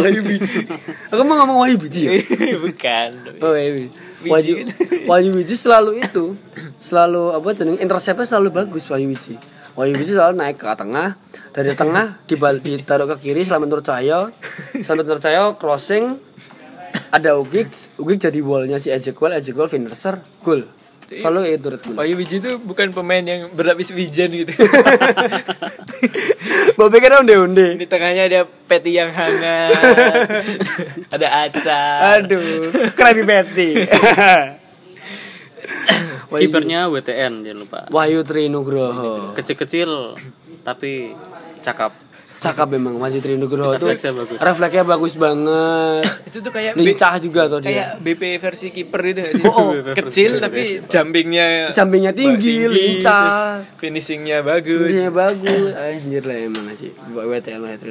Wahyu Biji. Aku mau ngomong Wahyu Biji ya? Bukan. Oh iya. Wahyu Wahyu Wiji selalu itu selalu apa jeneng interceptnya selalu bagus Wahyu Wiji. Wahyu Wiji selalu naik ke tengah dari tengah dibal ditaruh ke kiri Selamat Nur Cahyo Selamat Nur Cahyo crossing ada Ugik Ugik jadi wallnya si Ezekiel Ezekiel finisher gol selalu itu red Wahyu Wiji itu bukan pemain yang berlapis wijen gitu. Bawa pikir onde onde Di tengahnya ada peti yang hangat. ada acar. aduh Krabby Patty Wahyu- Kipernya WTN jangan lupa. Wahyu Trinugroho Kecil-kecil tapi cakap. Cakap memang Wahyu Trinugroho tuh Refleksnya bagus. refleksnya bagus banget Itu tuh kayak B- lincah juga tuh dia kayak BP versi kiper itu nggak sih? Oh, kecil tapi jumpingnya Jumpingnya tinggi, lincah. terus finishingnya bagus. Dunia bagus anjir lah emang sih WTN lah itu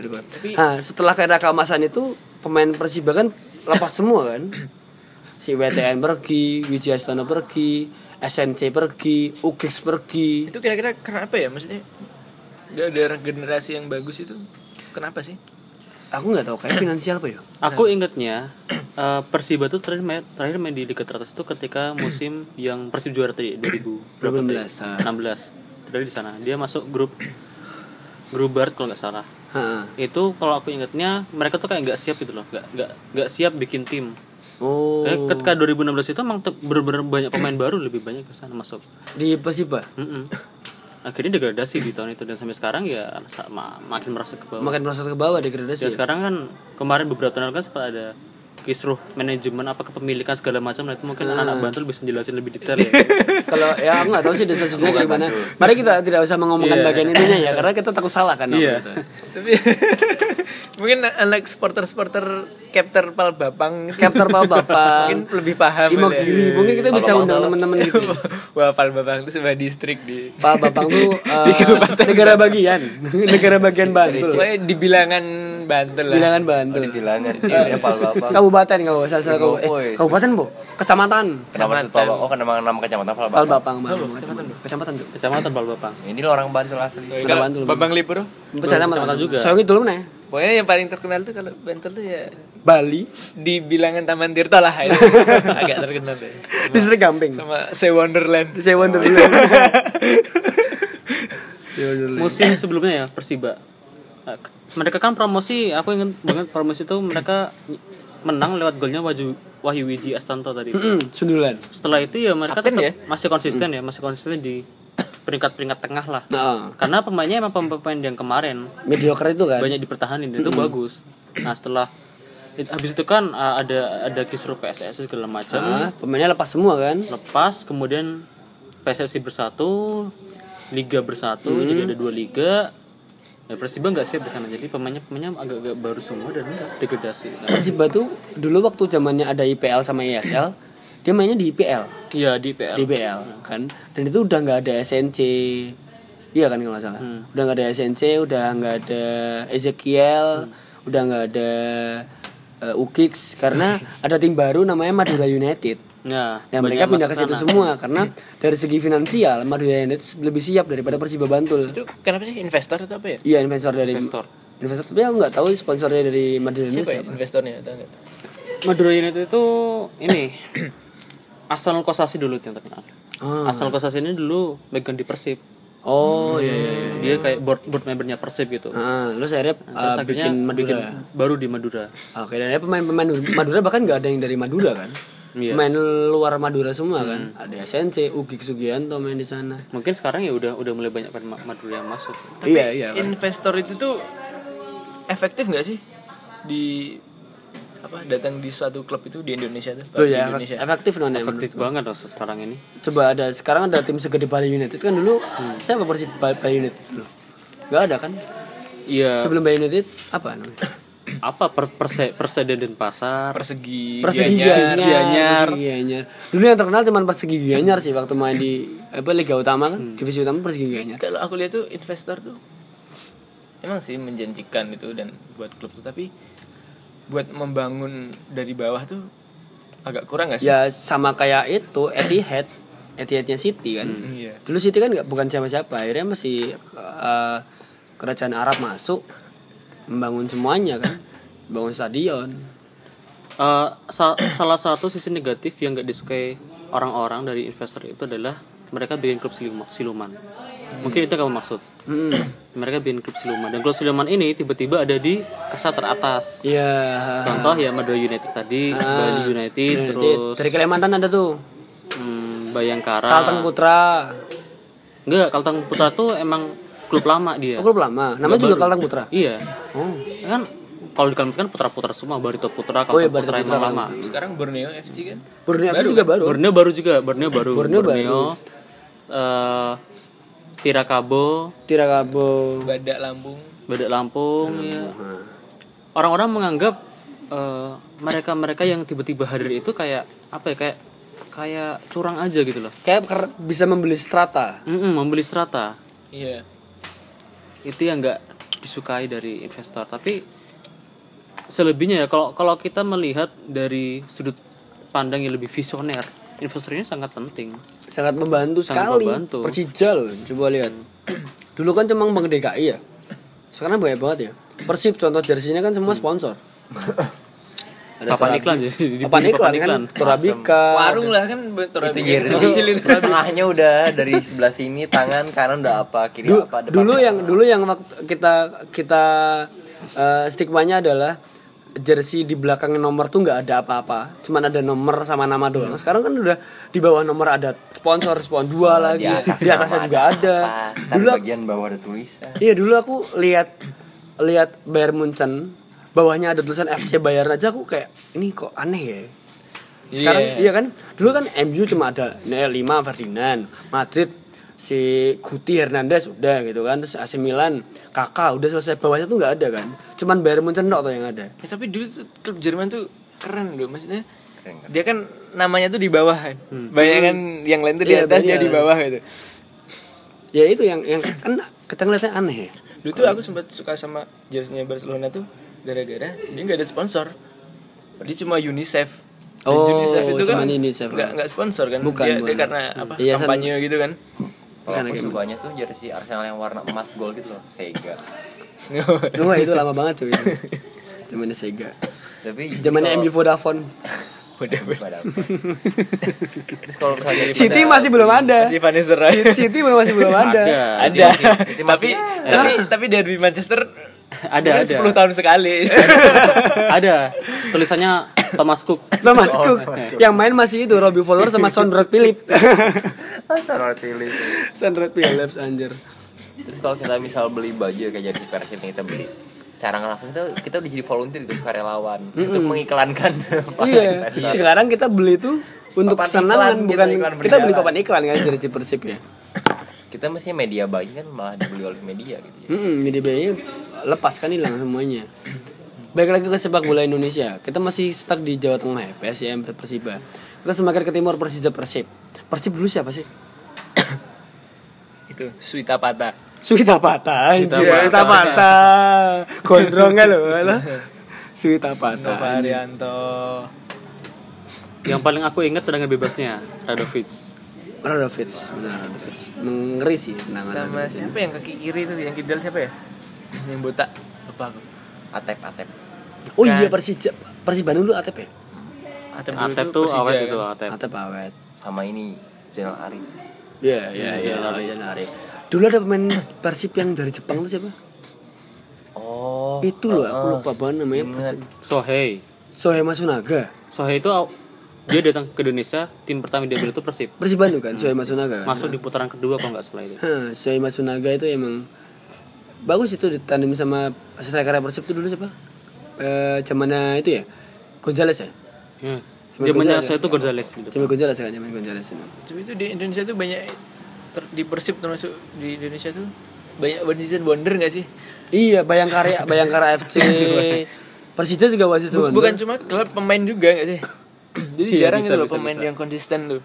nah setelah era kamasan itu pemain Persiba kan lepas semua kan si WTN pergi Wijaya Astana pergi SNC pergi Ugix pergi Itu kira-kira kenapa ya maksudnya? Ada generasi yang bagus itu. Kenapa sih? aku nggak tahu kayak finansial apa ya Aku ingetnya eh, Persiba tuh terakhir main, terakhir main di Liga teratas itu ketika musim yang Persib juara tadi 2000 berapa tadi? 2016, ah. 16 dari di sana dia masuk grup grup Barat kalau nggak salah Ha. itu kalau aku ingetnya mereka tuh kayak nggak siap gitu loh nggak nggak nggak siap bikin tim oh ketika 2016 itu emang bener-bener banyak pemain baru lebih banyak ke sana masuk di Persiba Mm-mm. Akhirnya degradasi di tahun itu. Dan sampai sekarang ya sama makin merasa ke bawah. Makin merasa ke bawah ya? degradasi sekarang kan kemarin beberapa tahun lalu kan sempat ada kisruh manajemen apa kepemilikan segala macam. Nah itu mungkin anak-anak Bantul bisa jelasin lebih detail ya. Kalau ya aku nggak tahu sih desa sesungguhnya kayak gimana. mari kita tidak usah mengomongkan bagian itunya ya karena kita takut salah kan Iya. gitu. Tapi mungkin anak supporter-supporter Capter Pal Bapang Capter Pal Bapang. mungkin lebih paham Imogiri. ya. mungkin kita bisa undang teman-teman gitu. Wah, Pal Bapang itu sebuah distrik di Pak Bapang tuh eh, negara bagian. Negara bagian Bantul. Pokoknya di bilangan Bantul lah. bilangan Bantul. Bilangan dia pal bapak kabupaten kalau salah salah kabu- eh, kabupaten bu kecamatan. Pal- oh kan nama nama kecamatan pal Pal bapak Bapang Bang. kecamatan tuh kecamatan Balbapang ini lo orang Bantul asli. Kalau Sudah Bantul, Bambang Lipur kecamatan juga. soalnya dulu nih Pokoknya yang paling terkenal tuh kalau Bantul tuh ya Bali. di bilangan Taman Tirta lah ya. agak terkenal deh. distrik Gamping. Sama Sea Wonderland. saya wonder dulu musim sebelumnya ya Persiba mereka kan promosi aku ingat banget promosi itu mereka menang lewat golnya Wahyu Wahyu Wiji Astanto tadi. Hmm, sundulan. Setelah itu ya mereka Kapten tetap ya? masih konsisten ya masih konsisten di peringkat-peringkat tengah lah. Nah. Karena pemainnya emang pemain yang kemarin. Mediocre itu kan? Banyak dipertahanin itu bagus. Nah setelah habis itu kan uh, ada ada kisruh PSSI segala macam. Ah, pemainnya lepas semua kan? Lepas kemudian PSSI bersatu liga bersatu jadi ada dua liga ya Persiba nggak siap di sana? Jadi pemainnya pemainnya agak-agak baru semua dan degradasi Persiba tuh dulu waktu zamannya ada IPL sama ISL dia mainnya di IPL iya di PL di IPL kan? Dan itu udah nggak ada SNC iya kan kalau nggak salah. Udah nggak ada SNC udah nggak ada Ezekiel udah nggak ada uh, Ukix. Karena ada tim baru namanya Madura United nah, dan banyak mereka pindah ke situ sana. semua karena dari segi finansial Madura United lebih siap daripada Persiba Bantul Itu kenapa sih investor atau apa ya? iya investor dari Investor. investor tapi aku nggak tahu sponsornya dari Madura United Siapa ya siapa investornya? Tahu? Madura United itu ini Asal Kosasi dulu yang terkenal Ah. Asal Kosasi ini dulu megang di Persib oh iya iya iya dia kayak board board membernya Persib gitu Ah, terus akhirnya Terus uh, bikin Madura. bikin baru di Madura Oke, dan ada pemain-pemain Madura bahkan nggak ada yang dari Madura kan? Iya. Pemain luar Madura semua kan? Ada SNC, Ugi Sugianto main di sana. mungkin sekarang ya udah udah mulai banyak pemain Madura yang masuk iya, iya. kan? Investor itu tuh efektif nggak sih di apa datang di suatu klub itu di Indonesia tuh? Di ya, Indonesia. efektif non ya, efektif banget loh sekarang ini Coba ada sekarang ada tim segede Bali United kan dulu siapa Persib Bali Bali United dulu? Gak ada kan? iya Sebelum Bali United apa namanya? Apa per perse perseden dan pasar Persegi, Persegi Gianyar. Dulu yang terkenal cuma Persegi Gianyar sih waktu main di apa Liga Utama kan? Divisi Utama Persegi Gianyar. Kalau aku lihat tuh investor tuh emang sih menjanjikan itu dan buat klub tuh tapi buat membangun dari bawah tuh agak kurang gak sih? Ya sama kayak itu Etihad, Etihadnya City kan. Iya. Dulu City kan nggak bukan siapa-siapa, akhirnya masih eh, kerajaan Arab masuk membangun semuanya kan. Bangun stadion Eh, sa- salah satu sisi negatif yang nggak disukai orang-orang dari investor itu adalah mereka bikin klub siluma- siluman. Mungkin itu kamu maksud. Hmm. Mereka bikin klub siluman dan klub siluman ini tiba-tiba ada di kasta teratas. Iya. Contoh ya Madura United tadi, Bali United, United. terus dari Kalimantan ada tuh. hmm, Bayangkara. Kalteng Putra. Enggak, Kalteng Putra tuh emang klub lama dia. Oh, klub lama. Namanya juga Kalteng Putra. Iya. Oh. Kan kalau di Kalimantan kan putra-putra semua, Barito Putra, Oh iya, Putra emang lama. sekarang Borneo FC kan Borneo FC juga baru. Borneo baru juga, Borneo baru. Borneo baru. eh, Tirakabo, Tirakabo. Badak Lampung Badak Lampung ya. Orang-orang menganggap eh, mereka-mereka yang tiba-tiba hadir itu kayak apa ya kayak kayak curang aja gitu loh. Kayak ker- bisa membeli strata. Mm-mm, membeli strata. iya Itu yang nggak disukai dari investor. Tapi selebihnya ya kalau kalau kita melihat dari sudut pandang yang lebih visioner, investor ini sangat penting. Sangat membantu Sangat sekali. membantu. Persija loh, coba lihat. Dulu kan cuma Bank DKI ya. Sekarang banyak banget ya. Persib contoh jersinya kan semua sponsor. Ada Papan iklan jadi Papan dibeli iklan kan Torabika. warung lah kan bentor itu tengahnya udah dari sebelah sini tangan kanan udah apa kiri Du- apa depan dulu apa. yang dulu yang waktu kita kita eh, stigmanya adalah jersey di belakang nomor tuh nggak ada apa-apa, cuman ada nomor sama nama doang. Sekarang kan udah di bawah nomor ada sponsor, sponsor dua lagi, atas di atasnya juga ada. Ntar Dulu bagian bawah ada tulisan. Iya dulu aku lihat lihat Bayern Munchen, bawahnya ada tulisan FC Bayern aja. Aku kayak ini kok aneh ya. Sekarang Iya. iya kan, dulu kan MU cuma ada 5 Ferdinand, Madrid si Guti Hernandez udah gitu kan, terus AC Milan Kakak udah selesai bawahnya tuh nggak ada kan, cuman Bayern Munchen tok tuh yang ada. Ya, tapi dulu tuh klub Jerman tuh keren loh maksudnya. Keren, keren. Dia kan namanya tuh di bawah kan. Bayangan yang lain tuh di Iya, atas dia di bawah gitu. Ya itu yang yang kan kita ngeliatnya aneh ya. Dulu tuh aku sempat suka sama jersey-nya Barcelona tuh gara-gara dia nggak ada sponsor. Dia cuma UNICEF. Dan Oh, UNICEF itu kan nggak nggak sponsor kan. Bukan, dia, dia bukan. karena apa? Iya, san- kampanye gitu kan. Kalau aku sukanya tuh jersey Arsenal yang warna emas gold gitu loh Sega Wah itu lama banget cuy. Zamannya Sega. tapi Zamannya MU Vodafone. Terus kalau misalnya City masih belum ada. Masih Van. City masih belum ada. Ada. tapi tapi tapi derby Manchester Ada, ada. 10 tahun sekali. ada tulisannya Thomas Cook. Thomas Cook. Yang main masih itu Robbie Fowler sama Sondre Phillips. Arsenal pilih Sondre Phillips anjir. terus kalau kita misal beli baju kayak jersey Persib yang kita beli cara nggak langsung kita kita udah jadi volunteer gitu sukarelawan untuk mengiklankan Iya. pasangan Sekarang kita beli tuh untuk kesenangan iklan, bukan kita iklan kita beli papan iklan kan dari Persib ya. kita mestinya media baik kan malah dibeli oleh media gitu ya. Mm jadi biayanya lepas kan hilang semuanya. Baik lagi ke sepak bola Indonesia. Kita masih stuck di Jawa Tengah ya, PSIM Persiba. Kita semakin ke timur Persija Persib. Persib dulu siapa sih? itu Suita Pata. Suita Pata anjir. Pata. Suita Pata. Gondrongnya loh. alah. Suita Pata. Arianto. Yang paling aku ingat tendangan bebasnya Radovic. Radovic, benar Radovic. Mengeri sih tendangan Sama Radovic. siapa yang kaki kiri tuh yang kidal siapa ya? Yang botak. Lupa aku. atep atep Oh iya Persija Persib Bandung dulu Atep ya? Atep dulu Atep tuh Persija awet kan. itu Atep. Atep awet. sama ini Zainal Arif Iya, iya, iya, Januari. Dulu ada pemain Persib yang dari Jepang tuh siapa? oh Itu loh, aku lupa banget namanya. Persib. Sohei. Sohei Masunaga. Sohei itu dia datang ke Indonesia, tim pertama dia beli itu Persib. Persib Bandung kan, Sohei Masunaga. kan? Masuk di putaran kedua kalau nggak salah itu. Sohei Masunaga itu emang bagus itu ditandem sama striker Persib itu dulu siapa? Eh, zamannya itu ya. Gonzales ya? Ya. Cuma Zamannya saya itu Gonzales gitu. Cuma Gonzales kan, zaman Gonzales itu. Tapi itu di Indonesia tuh banyak ter- di Persib termasuk di Indonesia tuh banyak one season wonder gak sih? Iya, Bayangkara Bayangkara FC. Persija juga wasit Bu- tuh. bukan cuma klub pemain juga gak sih? Jadi Iya, jarang bisa, gitu loh bisa, pemain bisa. yang konsisten tuh.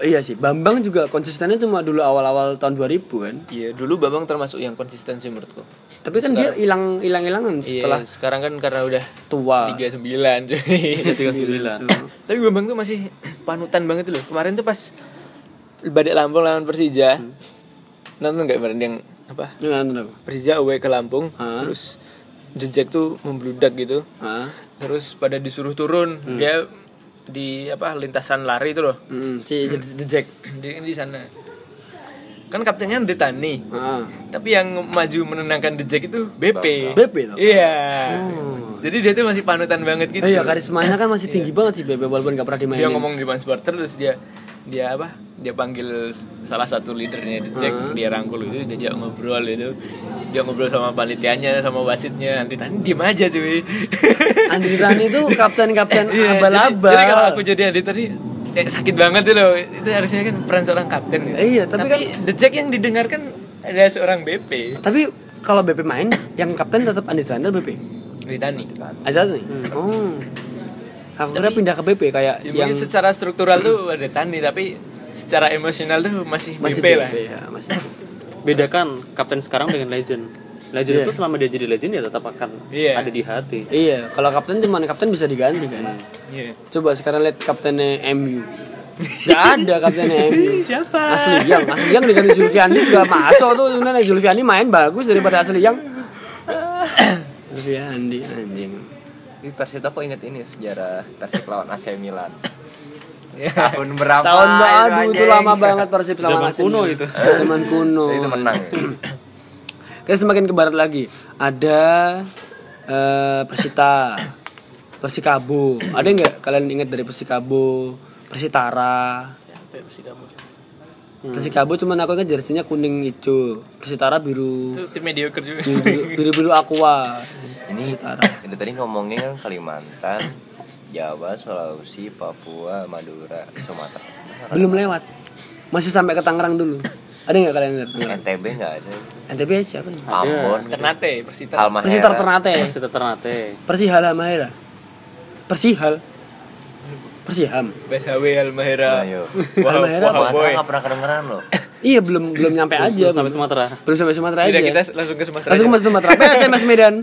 Iya sih, Bambang juga konsistennya cuma dulu awal-awal tahun 2000 kan. Iya, dulu Babang termasuk yang konsisten sih menurutku. Tapi kan dia hilang hilang hilangan setelah Iya, sekarang kan karena udah tua. 39 cuy. Tiga sembilan. Tapi Bambang tuh masih panutan banget loh. Kemarin tuh pas Badak Lampung lawan Persija. Nonton gak kemarin yang apa? Apa? Persija away ke Lampung, Hah? terus jejak tuh membludak gitu Ah. terus pada disuruh turun dia di apa lintasan lari itu loh Mm, si The Jack. di di sana kan kaptennya Detani Ah. tapi yang maju menenangkan The Jack itu BP BP loh. iya. Jadi dia tuh masih panutan banget gitu. Oh iya, karismanya kan masih tinggi banget sih Bebe walaupun gak pernah dimainin. dia ngomong di depan supporter terus dia dia apa? Dia panggil salah satu leadernya The Jack dia rangkul itu diajak ngobrol itu. Dia ngobrol sama panitianya sama wasitnya. Nanti tadi diem aja cuy. Andri Rani itu kapten-kapten Iya, jadi, abal-abal. jadi kalau aku jadi Andi tadi eh, sakit banget tuh loh itu harusnya kan peran seorang kapten gitu. Iya, tapi kan- The Jack yang didengarkan ada seorang BP Tapi kalau BP main, yang kapten tetap Andi Rani BP. Ritani Ada nih. Oh. Aku kira pindah ke BP kayak ya, yang secara struktural tuh ada Tani tapi secara emosional tuh masih, masih BP, lah ya, masih. bedakan kapten sekarang dengan legend legend Iya. itu selama dia jadi legend ya tetap akan Iya. ada di hati Iya, kalau kapten cuma kapten bisa diganti kan. Iya. Coba sekarang lihat kaptennya MU. Gak ada kaptennya MU. Siapa? Asli yang, asli yang diganti Zulfiandi juga masuk tuh sebenarnya Zulfiandi main bagus daripada asli yang. Zulfiandi anjing. Di Persita kok inget ini sejarah Persik lawan AC Milan. Tahun berapa? Tahun baru itu lama banget Persib lawan Zaman AC kuno Milan. itu. Zaman kuno. Itu menang. ya? Kita semakin ke barat lagi. Ada eh, Persita, Persikabo. Ada nggak kalian ingat dari Persikabo, Persitara? Persikabo cuman aku ingat jersinya kuning hijau, Persitara biru, itu tim mediocre juga biru biru, biru aqua. Ini itu tadi ngomongnya kan Kalimantan, Jawa, Sulawesi, Papua, Madura, Sumatera. Belum lewat. Masih sampai ke Tangerang dulu. Ada nggak kalian? Tangerang? NTB nggak ada. NTB siapa nih? Ambon, Ternate Persita. Persitar Ternate. Persita Ternate Persihal Halmahera. Persihal. Persiham. BSHW Almahera Ayo. Wow, Almahera wow, boy. nggak pernah kedengeran loh. Iya belum belum nyampe aja. Belum sampai. Sumatera Belum sampai Sumatera aja. Tidak kita langsung ke Sumatera Langsung aja. ke Sumatera. PSMS Medan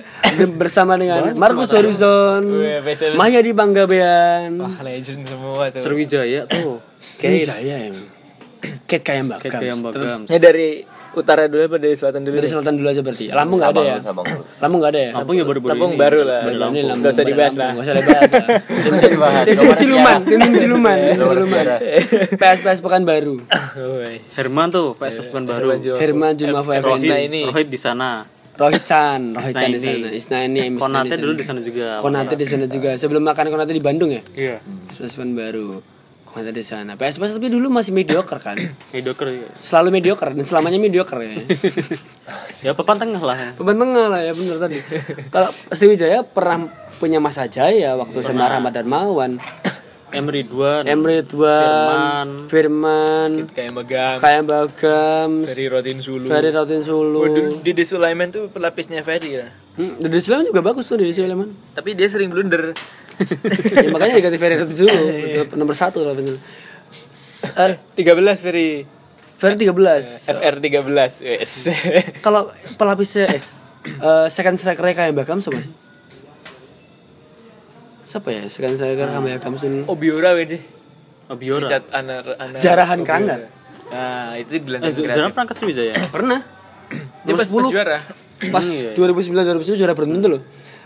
bersama dengan Marcus Horizon, PSMS. Mahyadi Banggabean, Wah legend semua tuh Sriwijaya tuh Sriwijaya yang Kate Kayam kayak kayak Bagam Ya dari utara dulu apa dari selatan dulu? Dari selatan dulu aja berarti. Lampung nggak ada ya? Lampung nggak ada ya? Lampung ya baru-baru Lampung baru lah. Baru ini Lampung. Nggak usah baru dibahas Lampung. lah. Nggak usah dibahas lah. Tim tim siluman, tim tim siluman, tim siluman. PS PS Pekanbaru. Woi. Herman tuh PS Pasukan baru Herman Jumawa. Herman Jumawa Eh, Effendi. Ini. Rohit di sana Rohit Chan, Rohit Chan di Isnaini. sana. Isnaini, Konate dulu di sana juga Konate di sana juga. Sebelum makan Konate di Bandung ya? iya PS baru. Konate di sana. PS PS tapi dulu masih mediocre kan? mediocre ya. Selalu mediocre dan selamanya mediocre ya. ya papan tengah lah ya Papan tengah lah ya bener tadi. Kalau Sriwijaya pernah punya masa jaya waktu sama Rahmat Darmawan, Emre Ridwan Emre Ridwan, Firman, Kayak Megam, Kayak Bagam, Ferry Rotin Sulu. Ferry Rotin Sulu. Oh, Dede Sulaiman tuh pelapisnya Ferry ya. Hmm, Dede Sulaiman juga bagus tuh Dede Sulaiman. Tapi dia sering blunder. ya, makanya diganti Ferry Rotin Sulu itu nomor satu lah bener. Eh, 13 Ferry. Ferry 13. FR 13. Yes. Kalau pelapisnya eh, eh, second striker kayak Bagam siapa sih? Siapa ya? Second striker kayak Bagam sih. Obiora wede. Obiora Cat Anar Anar. Jarahan Obiora. Kranggar. Nah, itu eh, gelandang Zara kreatif. pernah ke Sriwijaya Pernah. Dia pas pas juara. Pas Iya. 2009 2010 juara beruntun tuh loh.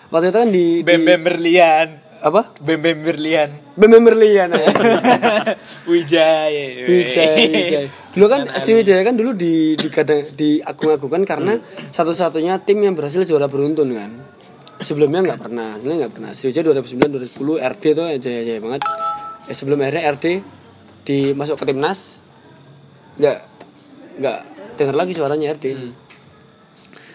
Waktu itu kan di, di Bem Bem Berlian. Apa? Bem Bem Berlian. Bem Bem Berlian ya. Wijaya. Wijaya, Wijaya. Dulu kan Sriwijaya kan dulu di di di agung-agungkan karena satu-satunya tim yang berhasil juara beruntun kan. Sebelumnya nggak pernah, sebelumnya nggak pernah. Sriwijaya 2009 2010 RD tuh jaya-jaya banget. Eh, sebelum akhirnya RD di masuk ke timnas nggak nggak dengar lagi suaranya RD.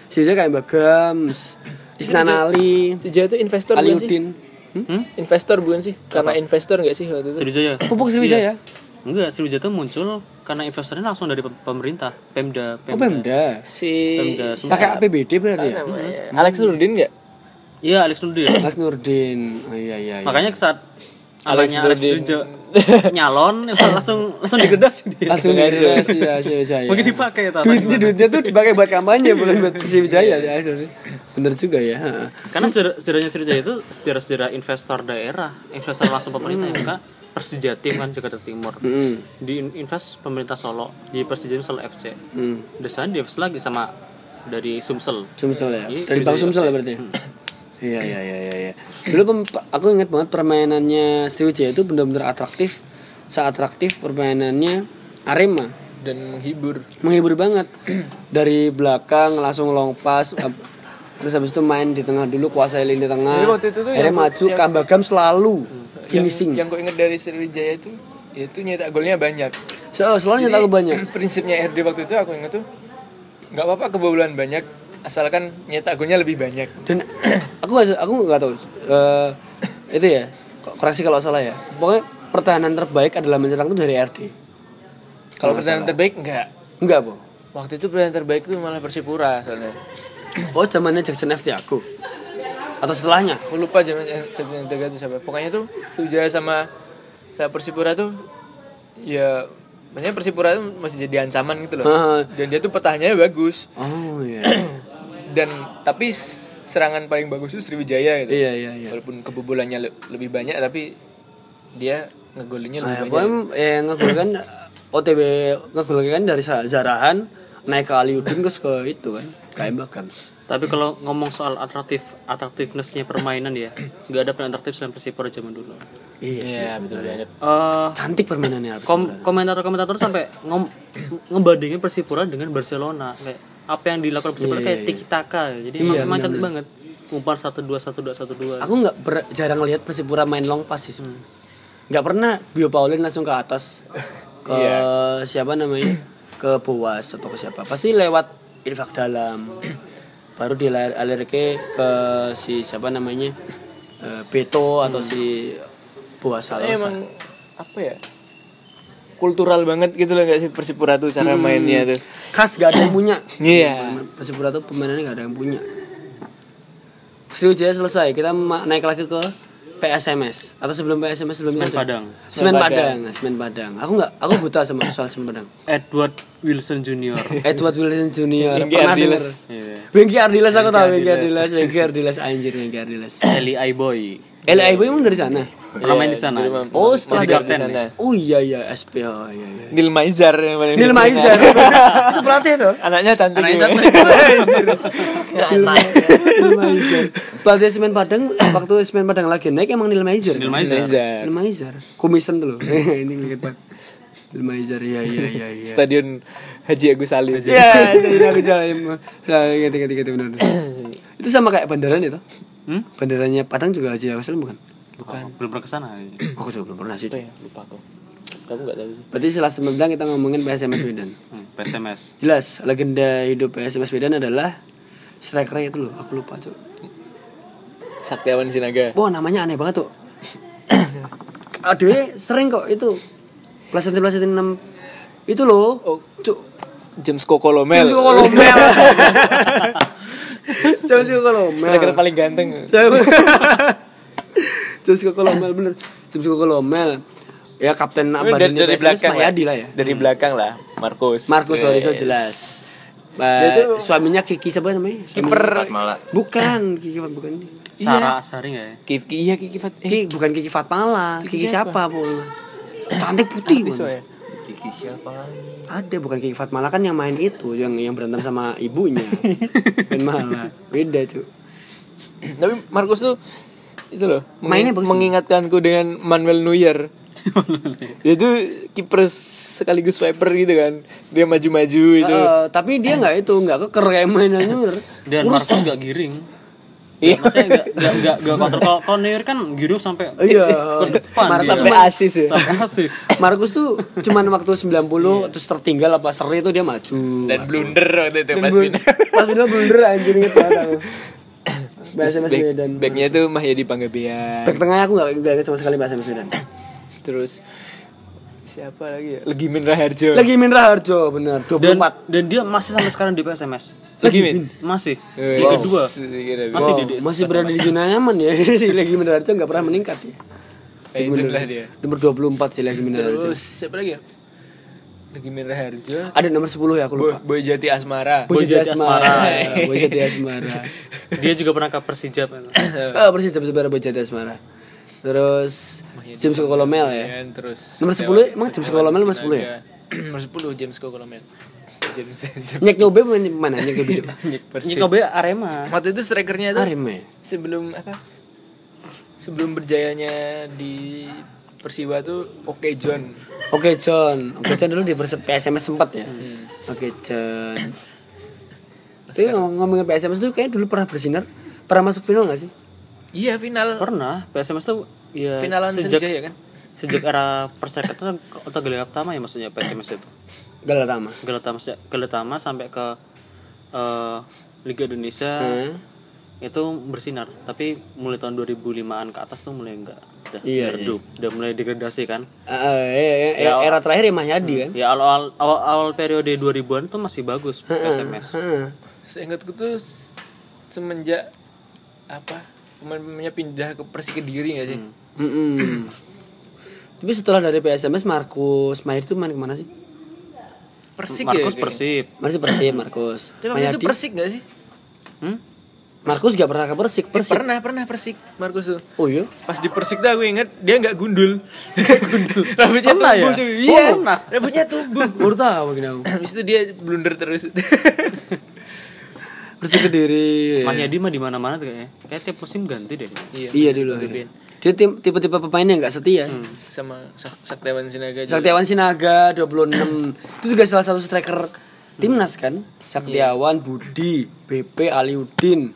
Sriwijaya kayak Bagams, Isnan Ali, Si Jaya itu investor? Aliudin. Hmm? Investor bukan sih? Karena investor enggak sih waktu itu? Sriwijaya Pupuk Sriwijaya. enggak Sriwijaya tuh muncul karena investornya langsung dari pem- pemerintah Pemda Oh Pemda. Si Pemda Pakai APBD berarti ya? namanya Alex Nurdin enggak? iya Alex Nurdin Mas Nurdin. Oh iya iya. iya. makanya saat Alex anaknya Alex Nurdin. Nyalon langsung langsung digedas dia langsung direkomendasi ya Sriwijaya. mungkin dipakai tata Duitnya duitnya tuh dipakai buat kampanye bukan buat Sriwijaya ya. Bener juga ya. karena sejarahnya Sriwijaya itu sejarah-sejarah investor daerah investor langsung pemerintah ya enggak Persija tim kan Jakarta Timur Hmm. di invest pemerintah Solo di Persija Solo FC Hmm. Desain di invest lagi sama dari Sumsel Sumsel ya. Iya, Dari Bang Sumsel ya berarti. Iya iya iya iya. iya. Dulu aku ingat banget permainannya Sriwijaya itu benar-benar atraktif. Seatraktif permainannya Arema. dan menghibur Menghibur banget. Dari belakang langsung long pass terus habis itu main di tengah dulu kuasai lini tengah. Jadi waktu itu tuh akhirnya maju yang- Kambagam selalu finishing. yang, yang kau ingat dari Sriwijaya itu itu nyetak golnya banyak So, selalu nyetak aku banyak. prinsipnya RD waktu itu aku ingat tuh nggak apa-apa kebobolan banyak asalkan nyetak golnya lebih banyak Dan aku aku nggak tahu eh, itu ya ko- koreksi kalau salah ya. Pokoknya pertahanan terbaik adalah menyerang itu dari RD. kalau pertahanan terbaik enggak Enggak, Bu. waktu itu pertahanan terbaik itu malah Persipura soalnya Oh, zamannya Jackson FC aku. Atau setelahnya? aku lupa zaman yang tiga itu siapa pokoknya tuh Sriwijaya sama sama Persipura tuh ya maksudnya Persipura tuh masih jadi ancaman gitu loh Ah. dan dia tuh pertahanannya bagus Oh iya. dan tapi serangan paling bagus itu Sriwijaya gitu iya iya iya. walaupun kebobolannya le- lebih banyak tapi dia ngegolinya lebih Nah, banyak pokoknya eh, ngegol kan OTW ngegol kan dari Zarahan naik ke Aliudin terus ke itu kan KM Bagams. Tapi kalau ngomong soal atraktif atraktifnessnya permainan ya, nggak ada paling atraktif selain Persipura zaman dulu. Iya sih. Iya, betul banget Eh Cantik permainannya kom komentator-komentator sampai ngom ngebandingin Persipura dengan Barcelona kayak apa yang dilakukan Persipura Iya, kayak iya, tiki taka jadi Iya, benar. banget. Umpan satu dua satu dua satu dua. Aku nggak jarang lihat Persipura main long pass sih. Nggak pernah Bio Paulin langsung ke atas. Ke siapa namanya? Ke Boas atau ke siapa. Pasti lewat infak dalam. Baru dialir ke ke si siapa namanya? Eh, Beto atau si Boas Soalnya Salosa. emang apa ya kultural banget gitu loh gak sih Persipura tuh cara mainnya tuh. Khas gak ada yang punya. Iya. Persipura tuh pemainannya gak ada yang punya. Sriwijaya selesai kita naik lagi ke PSMS atau sebelum PSMS sebelumnya Semen ada? Padang. Semen Padang. Semen Padang. Aku nggak aku buta sama soal Semen Padang. Edward Wilson Junior. Edward Wilson Junior. Wengki pernah Ardiles. denger? Iya. Wengki Ardiles aku tahu Wengki Ardiles. Wengki Ardiles anjir Wengki Ardiles. Eli Aiboy Eli Aibo emang dari sana pernah main di sana Iya, oh setelah kapten sana. oh iya iya SP oh iya iya Nil Maizar yang paling Nil Maizar itu pelatih tuh anaknya cantik Anaknya cantik. Nil Maizar. Pelatih Semen Padang waktu Semen Padang lagi naik emang Nil Maizar. Nil? Maizar. Nil Maizar. Komisen tuh loh. Ini banget. Nil Maizar iya iya iya iya. Stadion Haji Agus Salim Iya, itu aku jalan. Nah, ingat ingat ingat benar. Itu sama kayak bandaranya itu. Hmm? Bandaranya Padang juga Haji Agus Salim bukan? Bukan belum pernah ke sana Aku juga belum pernah sih. ya lupa aku kamu nggak tahu sih Berarti setelah Padang kita ngomongin PSMS Medan. hmm, PSMS Jelas, legenda hidup PSMS Medan adalah striker itu loh, aku lupa tuh. Saktiawan Sinaga Wah namanya aneh banget tuh. Aduh sering kok itu pelajaran pelajaran enam itu loh. oh Cuk. James Kokolomel James Kolomel. James Kolomel. striker paling ganteng James Kolomel bener. James Kolomel. Ya kapten dari, badannya dari PSMS belakang lah. Mayadi lah ya. dari belakang lah Markus Marcus Yes. Soriso jelas. Ba- suaminya Kiki siapa namanya? Kiper malah Bukan Kiki bukan. Sarah Sari nggak ya Kiki iya Kiki Fat eh Kiki bukan Kiki Fatmala. Kiki, siapa, Bu? Cantik putih, ya Kiki siapa lagi Ada bukan Kiki Fatmala kan yang main itu yang yang berantem sama ibunya. Ben Mala. Beda, cuy. tapi Markus tuh itu loh Mainnya bagus. mengingatkanku dengan Manuel Neuer dia tuh kiper sekaligus swiper gitu kan dia maju-maju itu Eh, tapi dia nggak itu nggak keker kayak mainan Nur. dan Marcus nggak giring Iya. maksudnya nggak nggak nggak kontrol kalau kalau Neuer kan giring sampai Iya. ke depan Marcus dia. sampai asis ya sampai asis Markus tuh cuman waktu 90 terus tertinggal apa seri itu dia maju. dan blunder waktu itu pas final Pas final blunder anjir inget banget. Bahasa Mas back, Medan. backnya tuh Mahyadi Panggabean Back tengahnya aku nggak nggak inget sama sekali bahasa Mas Medan. terus siapa lagi ya? Legimin Raharjo. Lagi Min Raharjo bener. 24. dan dan dia masih sampai sekarang di PSMS Legimin masih. Eh, Liga wow. 2 Masih Wow, di- di- masih berada di zona nyaman ya. Si Lagi Min Raharjo nggak pernah meningkat ya. legend lah dia. Nomor 24 sih Lagi Min Raharjo. terus siapa lagi ya Legimin Raharjo Ada nomor 10 ya aku lupa. Boy Jati Asmara Boy Jati Asmara. Asmara. Boy Jati Asmara. dia juga pernah ke Persijap kan. Oh, persis sebentar Boy Jati Asmara. Terus James Kolomel ya. terus Nomor 10 emang James Kolomel nomor 10 ya? nomor 10 James Kokolomel James James Nyek Nyobe mana mana Nyek Nyobe Persib Kobe Arema. waktu itu strikernya itu Arema. sebelum apa sebelum berjayanya di Persiwa tuh Oke John Oke John, Oke John dulu di PSMS sempat ya. Hmm. Oke John. Tapi ngomong- ngomongin PSMS dulu kayaknya dulu pernah bersinar, pernah masuk final gak sih? iya final Pernah PSMS tuh ya finalan sejak ya kan sejak era perserikatan atau Galatama ya maksudnya PSMS itu. Galatama. Galatama Galatama sampai ke eh, Liga Indonesia Hmm. Itu bersinar tapi mulai tahun 2005an ke atas tuh mulai enggak udah Iya, redup udah mulai degradasi kan Eh, eh, eh, Ya, era terakhir ya Mahyadi kan. ya awal awal, awal periode 2000-an tuh masih bagus PSMS Heeh. seingatku tuh semenjak apa pemain-pemainnya pindah ke Persik Kediri gak sih Mm-mm. Tapi setelah dari PSMS Markus Mahyadi itu main ke mana sih? Persik Markus ya Persib Masih Persib Markus. tapi waktu itu. Persik gak sih hmm? Markus gak pernah ke Persik. Persik. pernah pernah Persik Markus tuh Oh iya. pas di Persik tuh aku inget dia nggak gundul gundul rambutnya Pernah tumbuh ya? cuy iya Oh, pernah. rambutnya tumbuh Baru tahu gini aku. habis itu dia blunder terus Persik Kediri. Mahyadi mah di mana-mana tuh kayaknya kayak tiap musim ganti deh iya Iya dulu. iya. Dia tim tipe-tipe pemain yang gak setia. sama Sak- Saktiawan Sinaga juga. Saktiawan Sinaga 26 itu juga salah satu striker timnas kan Saktiawan Budi BP Aliudin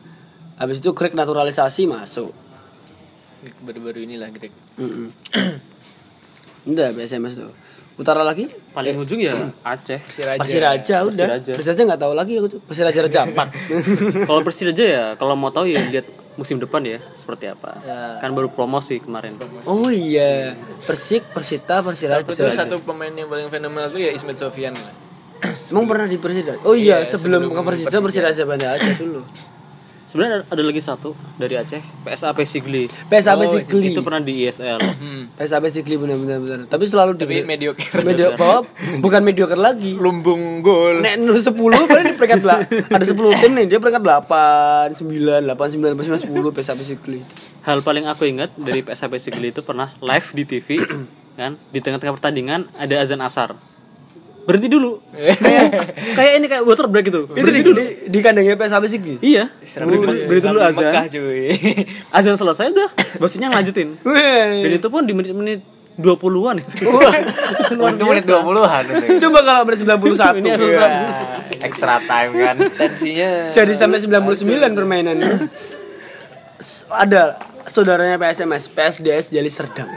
habis itu Greg naturalisasi masuk. Baru-baru inilah Greg Mm-mm. udah PSMS tuh. Utara lagi? Paling ujung ya Aceh. Persiraja Persiraja udah. Persiraja. Persiraja nggak tahu lagi aku tuh. Persiraja Raja Ampat kalau Persiraja ya kalau mau tahu ya lihat musim depan ya seperti apa. Ya. kan baru promosi kemarin. Oh iya. Persik Persita aku tuh Persiraja satu pemain yang paling fenomenal tuh ya Ismet Sofian lah. Emang pernah di Persiraja oh iya, Iya, sebelum, sebelum ke Persija Persiraja Banda aja dulu sebenarnya ada lagi satu dari Aceh PSAP Sigli PSAP Oh, Sigli itu pernah di ISL hmm. PSAP Sigli benar-benar benar. tapi selalu di mediocre Medio bahwa bukan mediocre lagi. lumbung gol Nek nu 10 paling di peringkat lah. Ada 10 tim nih, dia peringkat 8, 9, 8, 9, 9, 10 PSAP Sikli. hal paling aku ingat dari PSAP Sigli itu pernah live di TV kan di tengah-tengah pertandingan ada azan asar berhenti dulu kayak kayak ini kayak water break gitu Itu di, di, di kandangnya PSAP Sikli. iya Serem berhenti, banget. berhenti dulu azan Mekah cuy azan selesai udah bosnya lanjutin dan itu pun di menit-menit 20-an itu Untung menit 20-an itu. Coba kalau menit 91. Ini harus Wah. Extra time kan. tensinya Jadi sampai 99 permainannya. S- Ada saudaranya PSMS, PSDS Jali Serdang.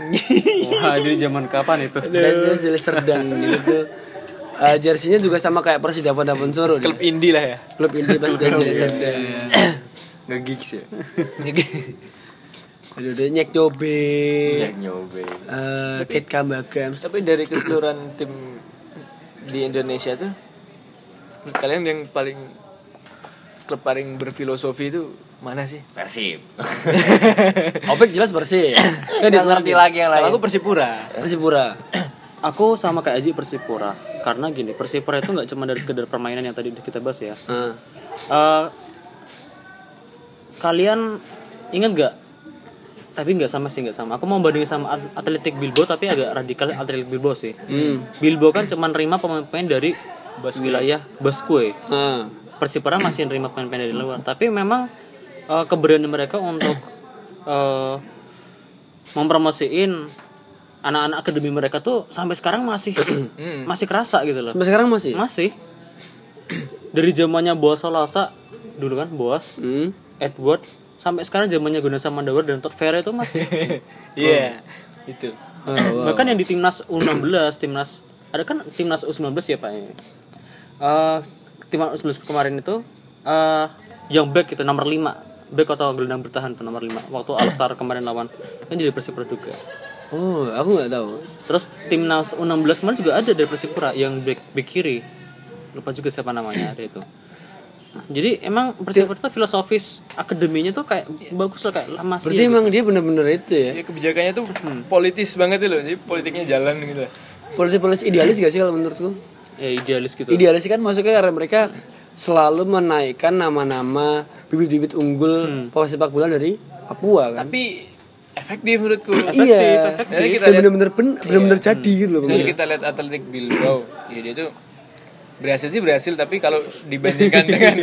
wah jadi zaman kapan itu PSDS Jali Serdang itu eh, jersinya juga sama kayak Persida Vodafone Solo klub deh. indie lah ya Klub inti PSDS Jali Serdang. Nge-gigs ya. Aduh, deh nyek cobe. Ya nyobe. Eh, Kate Kambagam. tapi dari keseluruhan tim di Indonesia tuh menurut kalian yang paling klub paling berfilosofi itu mana sih Persib. Opek jelas bersih. Kan Nggak ngerti lagi yang kalau lain. aku Persipura Persipura. aku sama kayak Aji Persipura. Karena gini Persipura itu nggak cuma dari sekedar permainan yang tadi udah kita bahas ya. Heeh. Eh, kalian ingat nggak? Tapi nggak sama sih nggak sama. Aku mau bandingin sama At- Atletik Bilbao tapi agak radikal Atletik Bilbao sih. Bilbao kan cuma nerima pemain-pemain dari wilayah Basque. Heeh. Persipura masih nerima pemain-pemain dari luar. Tapi memang eh, keberanian mereka untuk eh, mempromosiin anak-anak akademi mereka tuh sampai sekarang masih masih kerasa gitu loh. Sampai sekarang masih. masih. Dari zamannya Boas Salasa dulu kan Boas Hmm. Edward sampai sekarang zamannya Gunasa Mandawar dan Todd Ferry itu masih. Iya itu. Oh, bahkan yang di timnas U16 timnas ada kan timnas U19 ya pak Eh, timnas U19 kemarin itu eh yang back itu nomor 5 back atau gelandang bertahan nomor 5 waktu All Star kemarin lawan kan jadi Persipura juga Oh, aku nggak tahu. terus timnas U16 kemarin juga ada dari Persipura yang back, back kiri lupa juga siapa namanya ada itu Nah, jadi emang Persipura itu filosofis akademinya tuh kayak bagus lah kayak lama sih Berarti emang dia bener-bener itu ya. ya kebijakannya tuh politis banget loh jadi politiknya jalan gitu Politik-politik idealis gak sih kalau menurutku? ya idealis gitu Idealis kan maksudnya karena mereka selalu menaikkan nama-nama bibit-bibit unggul sepak bola dari Papua kan. tapi efektif menurutku iya. Jadi kita Dan lihat bener-bener ben- bener-bener jadi gitu loh. Jadi kita lihat Atletik Bilbao, ya dia tuh berhasil sih berhasil tapi kalau dibandingkan dengan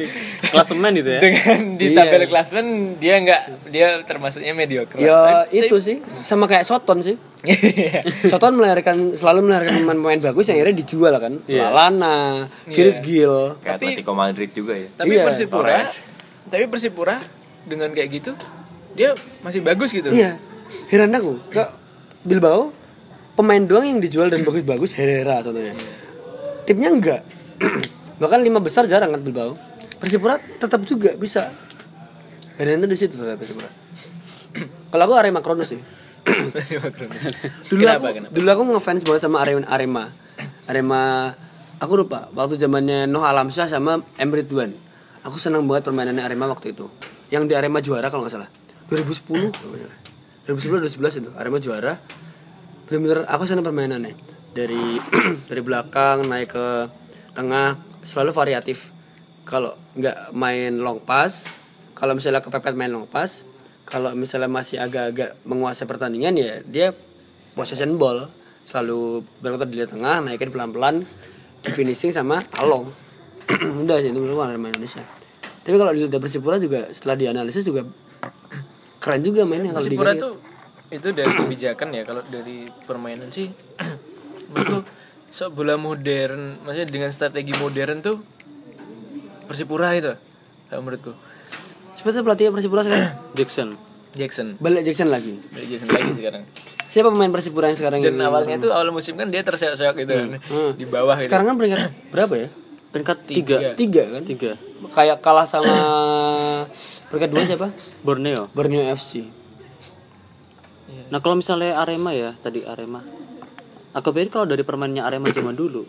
klasemen itu ya dengan di Iya. tabel klasemen dia nggak dia termasuknya mediocre Ya itu sih sama kayak Soton sih. Soton melahirkan selalu melahirkan pemain-pemain bagus yang akhirnya dijual kan. Lalana, Virgil. Kayak Tapi- Atletico Madrid juga ya. tapi Iya, Persipura tapi Persipura dengan kayak gitu dia masih bagus gitu Iya. Heran aku. Ke Bilbao pemain doang yang dijual dan bagus-bagus Herrera contohnya. Timnya enggak. Bahkan lima besar jarang kan Bilbao. Persipura tetap juga bisa. Heran itu di situ ternyata Persipura. Kalau aku Arema Kronos sih. dulu Kenapa, aku kenapa? dulu aku ngefans banget sama Arema Arema Arema aku lupa waktu zamannya Noh Alamsyah sama Emre Ridwan aku senang banget permainannya Arema waktu itu yang di Arema juara kalau nggak salah 2010 kalau nggak salah. 2010 2011 itu Arema juara. Bener-bener aku senang permainannya. Dari dari belakang naik ke tengah selalu variatif. Kalau nggak main long pass kalau misalnya kepepet main long pass kalau misalnya masih agak-agak menguasai pertandingan ya dia possession ball. Selalu berkutat di tengah naikin pelan-pelan di finishing sama along udah sih itu menurutku Arema Indonesia. Tapi kalau di Persipura juga setelah dianalisis juga keren juga mainnya kalau Persipura di tuh itu dari kebijakan ya kalau dari permainan sih. Menurutku so bola modern maksudnya dengan strategi modern tuh Persipura itu kalau menurutku seperti pelatih Persipura sekarang? Jackson. Jackson. Balik Jackson lagi. Dari Jackson lagi sekarang. Siapa pemain Persipura yang sekarang dan ini? awalnya tuh awal musim kan dia terseok-seok gitu kan Hmm. di bawah gitu. sekarang kan peringkat berapa ya? Peringkat tiga. Tiga kan? Tiga. Kayak kalah sama peringkat dua siapa Borneo Borneo FC Nah kalau misalnya Arema ya tadi Arema, aku pikir kalau dari permainnya Arema zaman dulu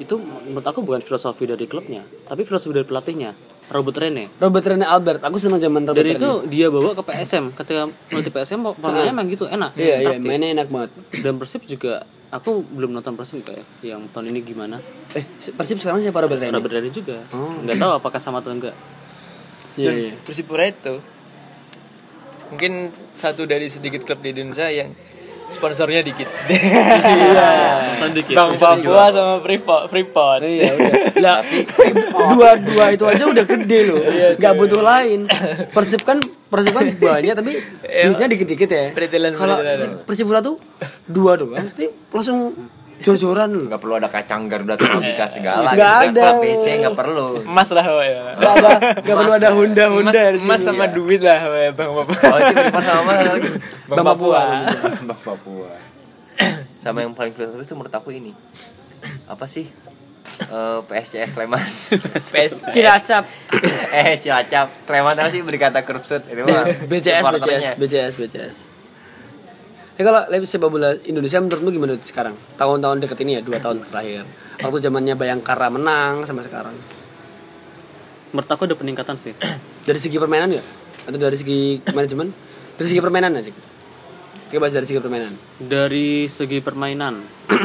itu menurut aku bukan filosofi dari klubnya, tapi filosofi dari pelatihnya Robert Rene. Robert Rene Albert aku senang zaman Robert Dari Rene itu dia bawa ke PSM. Ketika melatih PSM permainannya emang gitu enak. iya iya mainnya enak banget Dan Persib juga aku belum nonton Persib kayak yang tahun ini gimana. eh Persib sekarang siapa Robert Rene Robert Rene juga. Nggak tahu apakah sama atau enggak. Iya iya Persipura itu mungkin satu dari sedikit klub di Indonesia yang sponsornya dikit. Sedikit. Bang Papua sama Freeport. Freeport. iya udah lah dua dua itu aja udah gede loh nggak butuh lain Persib kan Persib kan banyak tapi duitnya dikit-dikit ya kalau. Persipura tuh dua doang tapi langsung jor-joran loh Nggak perlu ada kacang Garuda Tropika segala. Nggak gitu. ada. Klub PC nggak perlu. Emas lah woy. nggak ada nggak perlu ada Honda Emas, Honda di sini. emas sama duit lah woy, Bang Papua. Oh itu sama mana lagi? Bang Papua. Bang Papua. Sama yang paling filosofis itu menurut aku ini. Apa sih? Eh, PSCS Sleman. PS. Cilacap eh Cilacap. Sleman tahu sih berkata kerupsut. Itu mah. BCS BCS. BCS BCS Ya kalau lebih sepak bola Indonesia menurutmu gimana sekarang? Tahun-tahun deket ini ya, dua tahun terakhir. Waktu zamannya Bayangkara menang sama sekarang. Menurut aku ada peningkatan sih. Dari segi permainan nggak? Atau dari segi manajemen? Dari segi permainan aja. Kita bahas dari segi permainan. Dari segi permainan,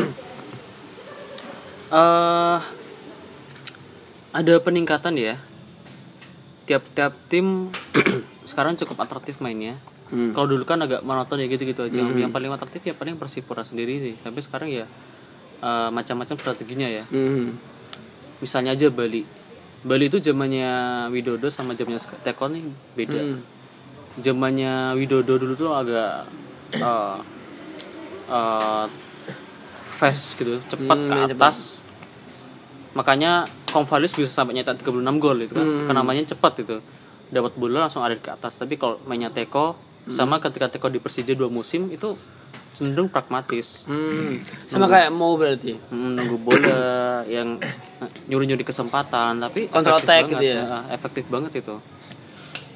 eh ada peningkatan ya. Tiap-tiap tim sekarang cukup atraktif mainnya. Hmm. Kalau dulu kan agak monoton ya gitu-gitu aja. Yang paling atraktif ya paling Persipura sendiri sih. Sampai sekarang ya eh, macam-macam strateginya ya. Hmm. Misalnya aja Bali. Bali itu zamannya Widodo sama zamannya Teko nih beda. Hmm. Zamannya Widodo dulu tuh agak eh eh, fast gitu, cepat Hmm, ke main cepat. atas. Makanya Konvalis bisa sampai nyetak 36 gol itu kan. Hmm. Karena mainnya cepat itu. Dapat bola langsung ada ke atas. Tapi kalau mainnya Teko Hmm. sama ketika Teko di Persija dua musim itu cenderung pragmatis. Hmm. Sama kayak mau berarti. Hmm, nunggu bola yang nyuri-nyuri kesempatan tapi efektif attack gitu ya? eh, efektif banget itu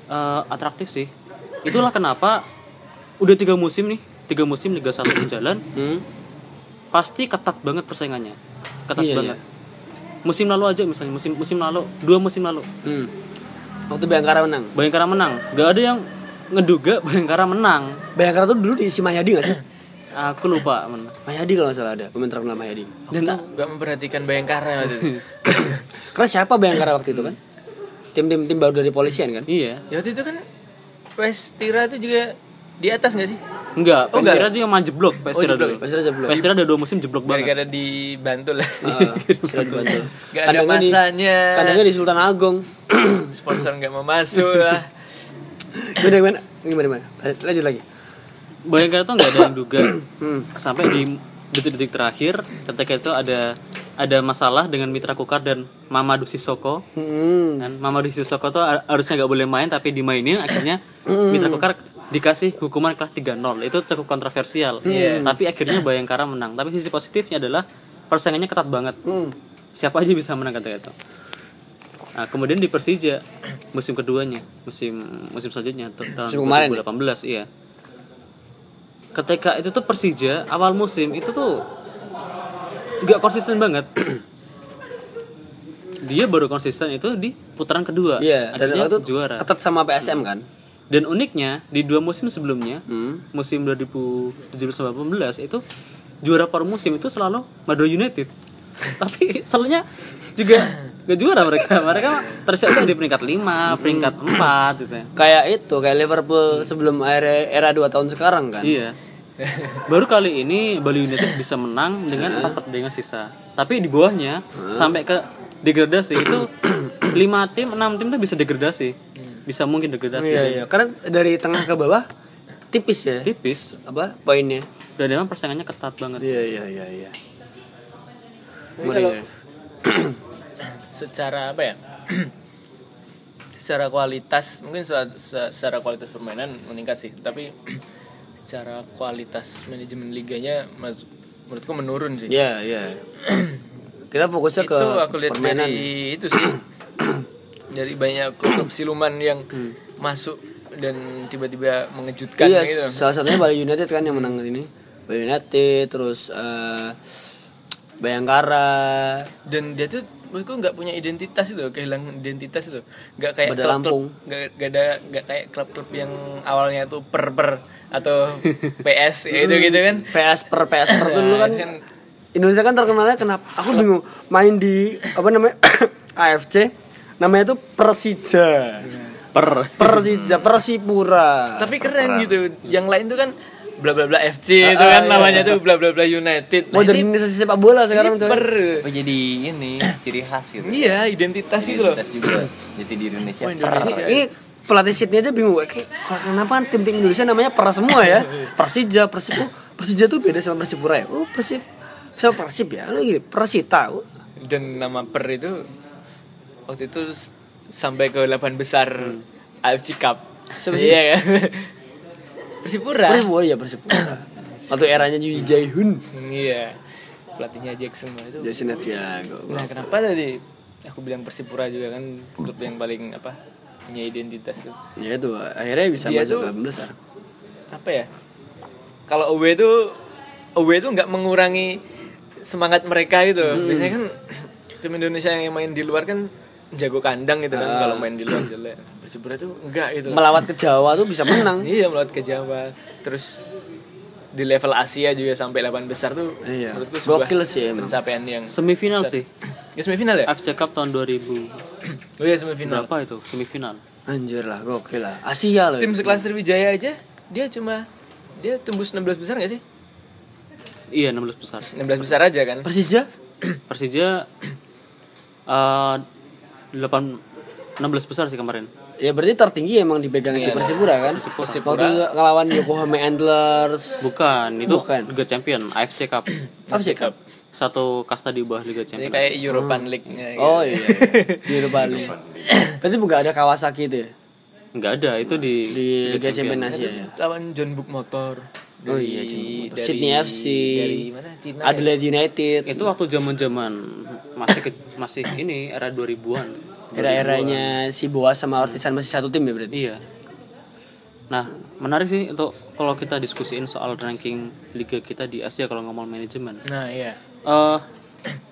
Eh, atraktif sih itulah kenapa udah tiga musim nih tiga musim Liga 1 berjalan Hmm. pasti ketat banget persaingannya ketat Iya, banget musim lalu aja misalnya musim musim lalu dua musim lalu Hmm. Waktu Bayangkara menang. Bayangkara menang gak ada yang ngeduga Bayangkara menang Bayangkara tuh dulu diisi Mayadi gak sih? aku lupa men. Mayadi kalau nggak salah ada, pemain terkenal Mayadi. dan Gak memperhatikan Bayangkara waktu itu. Karena siapa Bayangkara waktu itu kan? Tim-tim tim baru dari polisian kan? iya Ya waktu itu kan West Tira itu juga di atas nggak sih? Enggak, Oh, Pestira enggak. yang main jeblok, Pestira jeblok. dulu. Pestira jeblok. Pestira ada dua musim jeblok banget. Gara-gara dibantu lah. Heeh, sudah dibantu. Gak ada Kandangnya di- masanya. Kandangnya di Sultan Agung. Sponsor nggak mau masuk lah. gimana gimana? Gimana gimana? Lanjut lagi. Bayangkara tuh nggak ada yang duga Hmm. sampai di detik-detik terakhir ketika itu ada ada masalah dengan Mitra Kukar dan Mamadou Sissoko Hmm. kan Mamadou Sissoko tuh har- harusnya nggak boleh main tapi dimainin akhirnya Mitra Kukar dikasih hukuman kelas 3-0 itu cukup kontroversial tapi akhirnya Bayangkara menang tapi sisi positifnya adalah persaingannya ketat banget Hmm. siapa aja bisa menang kata itu nah kemudian di Persija musim keduanya musim musim selanjutnya tahun Musim kemarin ya? 2018 iya ketika itu tuh Persija awal musim itu tuh nggak konsisten banget dia baru konsisten itu di putaran kedua Iya, dan akhirnya waktu itu juara ketat sama PSM kan? dan uniknya di dua musim sebelumnya Hmm. musim 2017-18 itu juara per musim itu selalu Madura United tapi selalunya juga gak juara mereka mereka tersiap di peringkat 5, peringkat 4 gitu ya Kayak itu, kayak Liverpool sebelum era era 2 tahun sekarang kan? Iya. Baru kali ini Bali United bisa menang dengan empat pertandingan sisa. Tapi di bawahnya sampai ke degradasi itu lima tim, enam tim tuh bisa degradasi. Bisa mungkin degradasi. Iya, iya. Karena dari tengah ke bawah tipis ya. Tipis Apa poinnya? dan memang persaingannya ketat banget. Iya, iya, iya, iya. Kalau secara apa ya? secara kualitas mungkin secara, secara kualitas permainan meningkat sih, tapi secara kualitas manajemen liganya mas- menurutku menurun sih. Iya, iya. Kita fokusnya ke itu aku lihat permainan. dari itu sih dari banyak klub siluman yang masuk dan tiba-tiba mengejutkan iya, gitu salah satunya Bali United kan yang menang ini. Bali United terus eh Bayangkara. dan dia tuh menurutku nggak punya identitas itu kehilangan identitas itu nggak kayak Pada klub-klub Lampung. nggak ada nggak kayak klub-klub yang awalnya tuh per per atau PS gitu gitu kan PS per PS per tuh dulu kan kan Indonesia kan terkenalnya kenapa? Aku bingung main di apa namanya AFC namanya tuh Persija. Per Persija Persipura. tapi keren gitu yang lain tuh kan bla bla bla FC itu kan namanya tuh bla bla bla United Nah, ini- Modernisasi sepak bola sekarang tuh. per Oh, jadi ini ciri khas gitu. iya identitas itu loh Identitas juga. Jadi di Indonesia. Oh, Indonesia. Ini pelatih Sydney aja bingung kayak kenapa tim-tim Indonesia namanya per semua ya Persija Persib oh, Persija tuh beda sama Persipura ya oh Persib sama Persib ya lu gitu Persita oh. dan nama per itu waktu itu sampai ke 8 besar AFC Cup Siapa sih? iya kan Persipura? Persipura ya Persipura. Waktu eranya Yu Jae-hun iya pelatihnya Jackson itu. Asiago nah kenapa tadi? Aku bilang Persipura juga kan klub yang paling apa punya identitas tuh ya itu akhirnya bisa Dia masuk ke 8 besar. apa ya? Kalau away itu away itu nggak mengurangi semangat mereka gitu. Biasanya kan tim Indonesia yang main di luar kan jago kandang gitu kan kalau main di luar jelek Persipura itu enggak gitu melawat ke Jawa tuh bisa menang iya melawan ke Jawa terus di level Asia juga sampai 8 besar tuh Iya. menurutku sebuah Gokil sih emang. pencapaian yang semifinal besar. sih. ya semifinal ya AFC Cup tahun 2000 oh iya semifinal berapa itu? Semifinal. anjir lah gokil lah Asia loh tim sekelas Sriwijaya aja dia cuma dia tembus 16 besar gak sih Iya, 16 besar. 16 besar aja kan Persija Persija eh 8 16 besar sih kemarin. Ya berarti tertinggi emang dipegang si Persipura kan waktu ngelawan Yokohama Antlers Bukan, itu Bukan. Liga Champion, AFC Cup. sih Kap? Satu kasta di bawah Liga Jadi Champion. kayak European League-nya gitu. Oh iya, di Eropa League. Berarti bukan ada Kawasaki itu ya? Enggak ada, itu di Di Liga Champions Asia ya? lawan John Book Motor Oh iya, John Book Motor. dari- Sydney FC. dari mana Cina ya? Adelaide United. itu waktu zaman-zaman masih ke- masih ini era 2000-an. Era-eranya si Boas sama Ortisan masih satu tim ya berarti? Iya. Nah, menarik sih untuk kalau kita diskusiin soal ranking liga kita di Asia kalau ngomong manajemen. nah iya eh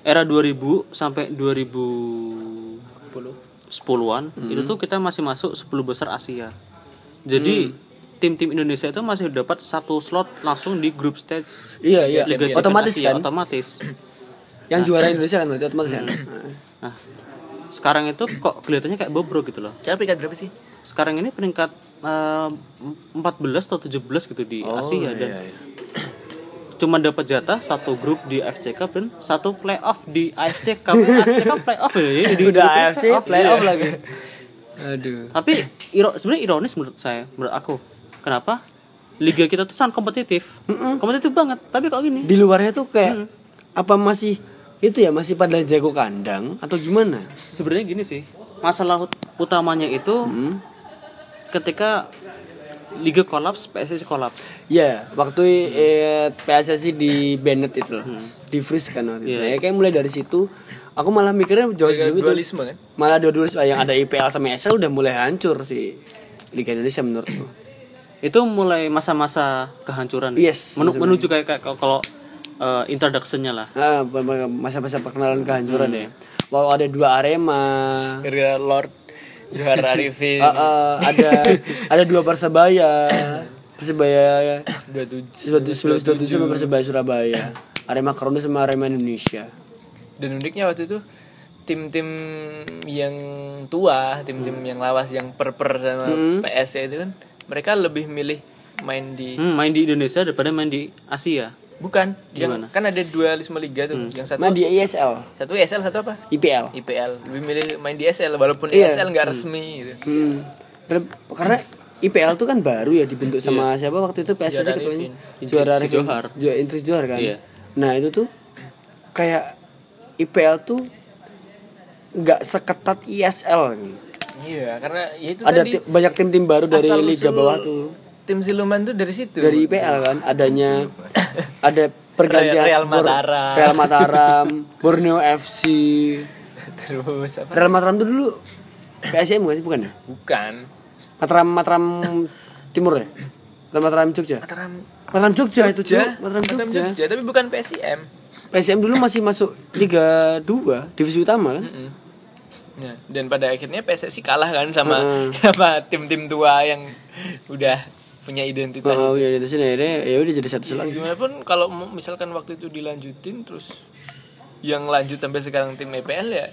era 2000 sampai 2010-an itu tuh kita masih masuk 10 besar Asia. Jadi tim-tim Indonesia itu masih dapat satu slot langsung di group stage Iya, iya. Liga Otomatis Asia, kan? otomatis. Yang juara Indonesia kan berarti otomatis kan? Nah, sekarang itu kok kelihatannya kayak bobrok gitu loh. siapa peringkat berapa sih Sekarang ini peringkat eh, 14 atau 17 gitu di Asia dan iya, iya. cuma dapat jatah satu grup di AFC Cup dan satu playoff di AFC Cup. AFC Cup playoff ya. ya, di udah AFC playoff. playoff Iya. lagi aduh Tapi iro, sebenarnya ironis menurut saya, menurut aku. Kenapa? Liga kita tuh sangat kompetitif. Kompetitif banget. Tapi kok gini? di luarnya tuh kayak apa masih itu ya masih pada jago kandang atau gimana Sebenarnya gini sih. Masalah ut- utamanya itu ketika liga kolaps, PSSI kolaps. Ya, waktu eh, PSSI di Bennett itu loh. Di freeze kan waktu itu. Iya. Ya, kayak mulai dari situ aku malah mikirnya jauh sebelum itu. dualisme kan Malah dua dualisme yang ada IPL sama ESL udah mulai hancur sih Liga Indonesia menurutku. Itu mulai masa-masa kehancuran. Yes, Menu- menuju kayak, kayak kalau uh, introduction-nya lah. Ah, masa-masa perkenalan kehancuran ya. Wow, ada dua Arema. gara-gara Lord Johar Arifin Ah, ah, ada ada dua Persebaya. Persebaya 27 1927 sama Persebaya Surabaya. Arema Karunda sama Arema Indonesia. dan uniknya waktu itu tim-tim yang tua tim-tim yang lawas yang per-per sama PS ya itu kan mereka lebih milih main di Hmm, main di Indonesia daripada main di Asia. Bukan yang Gimana? kan ada dualisme liga tuh yang satu Nah di ISL, satu ESL satu apa IPL. IPL lebih milih main di ESL walaupun Iya. ESL nggak resmi gitu Hmm. Karena IPL tuh kan baru ya dibentuk sama siapa waktu itu PSSI Juara ketuanya juara Arifin. Johar. Ju- Indri Johar kan. Iya. Nah itu tuh kayak IPL tuh nggak seketat ISL. iya karena ya itu Ada tadi banyak tim-tim baru dari liga bawah tuh. Tim siluman tuh dari situ Dari IPL kan adanya ada pergantian Real Bor- Mataram. Real Mataram, Borneo FC. terus apa Real Mataram tuh dulu PSM bukan sih? bukan ya? bukan Mataram Mataram Timur ya? Atau Mataram Jogja? Mataram Mataram Jogja itu Jogja. Mataram Mataram Jogja. Jogja tapi bukan PSIM PSM dulu masih masuk Liga 2 divisi utama kan? Mm-mm. Nah, dan pada akhirnya PSSI kalah kan sama Mm. sama tim-tim tua yang udah punya identitas. Oh iya itu sini akhirnya ya udah jadi satu lagi. Gimana pun kalau misalkan waktu itu dilanjutin terus yang lanjut sampai sekarang tim EPL ya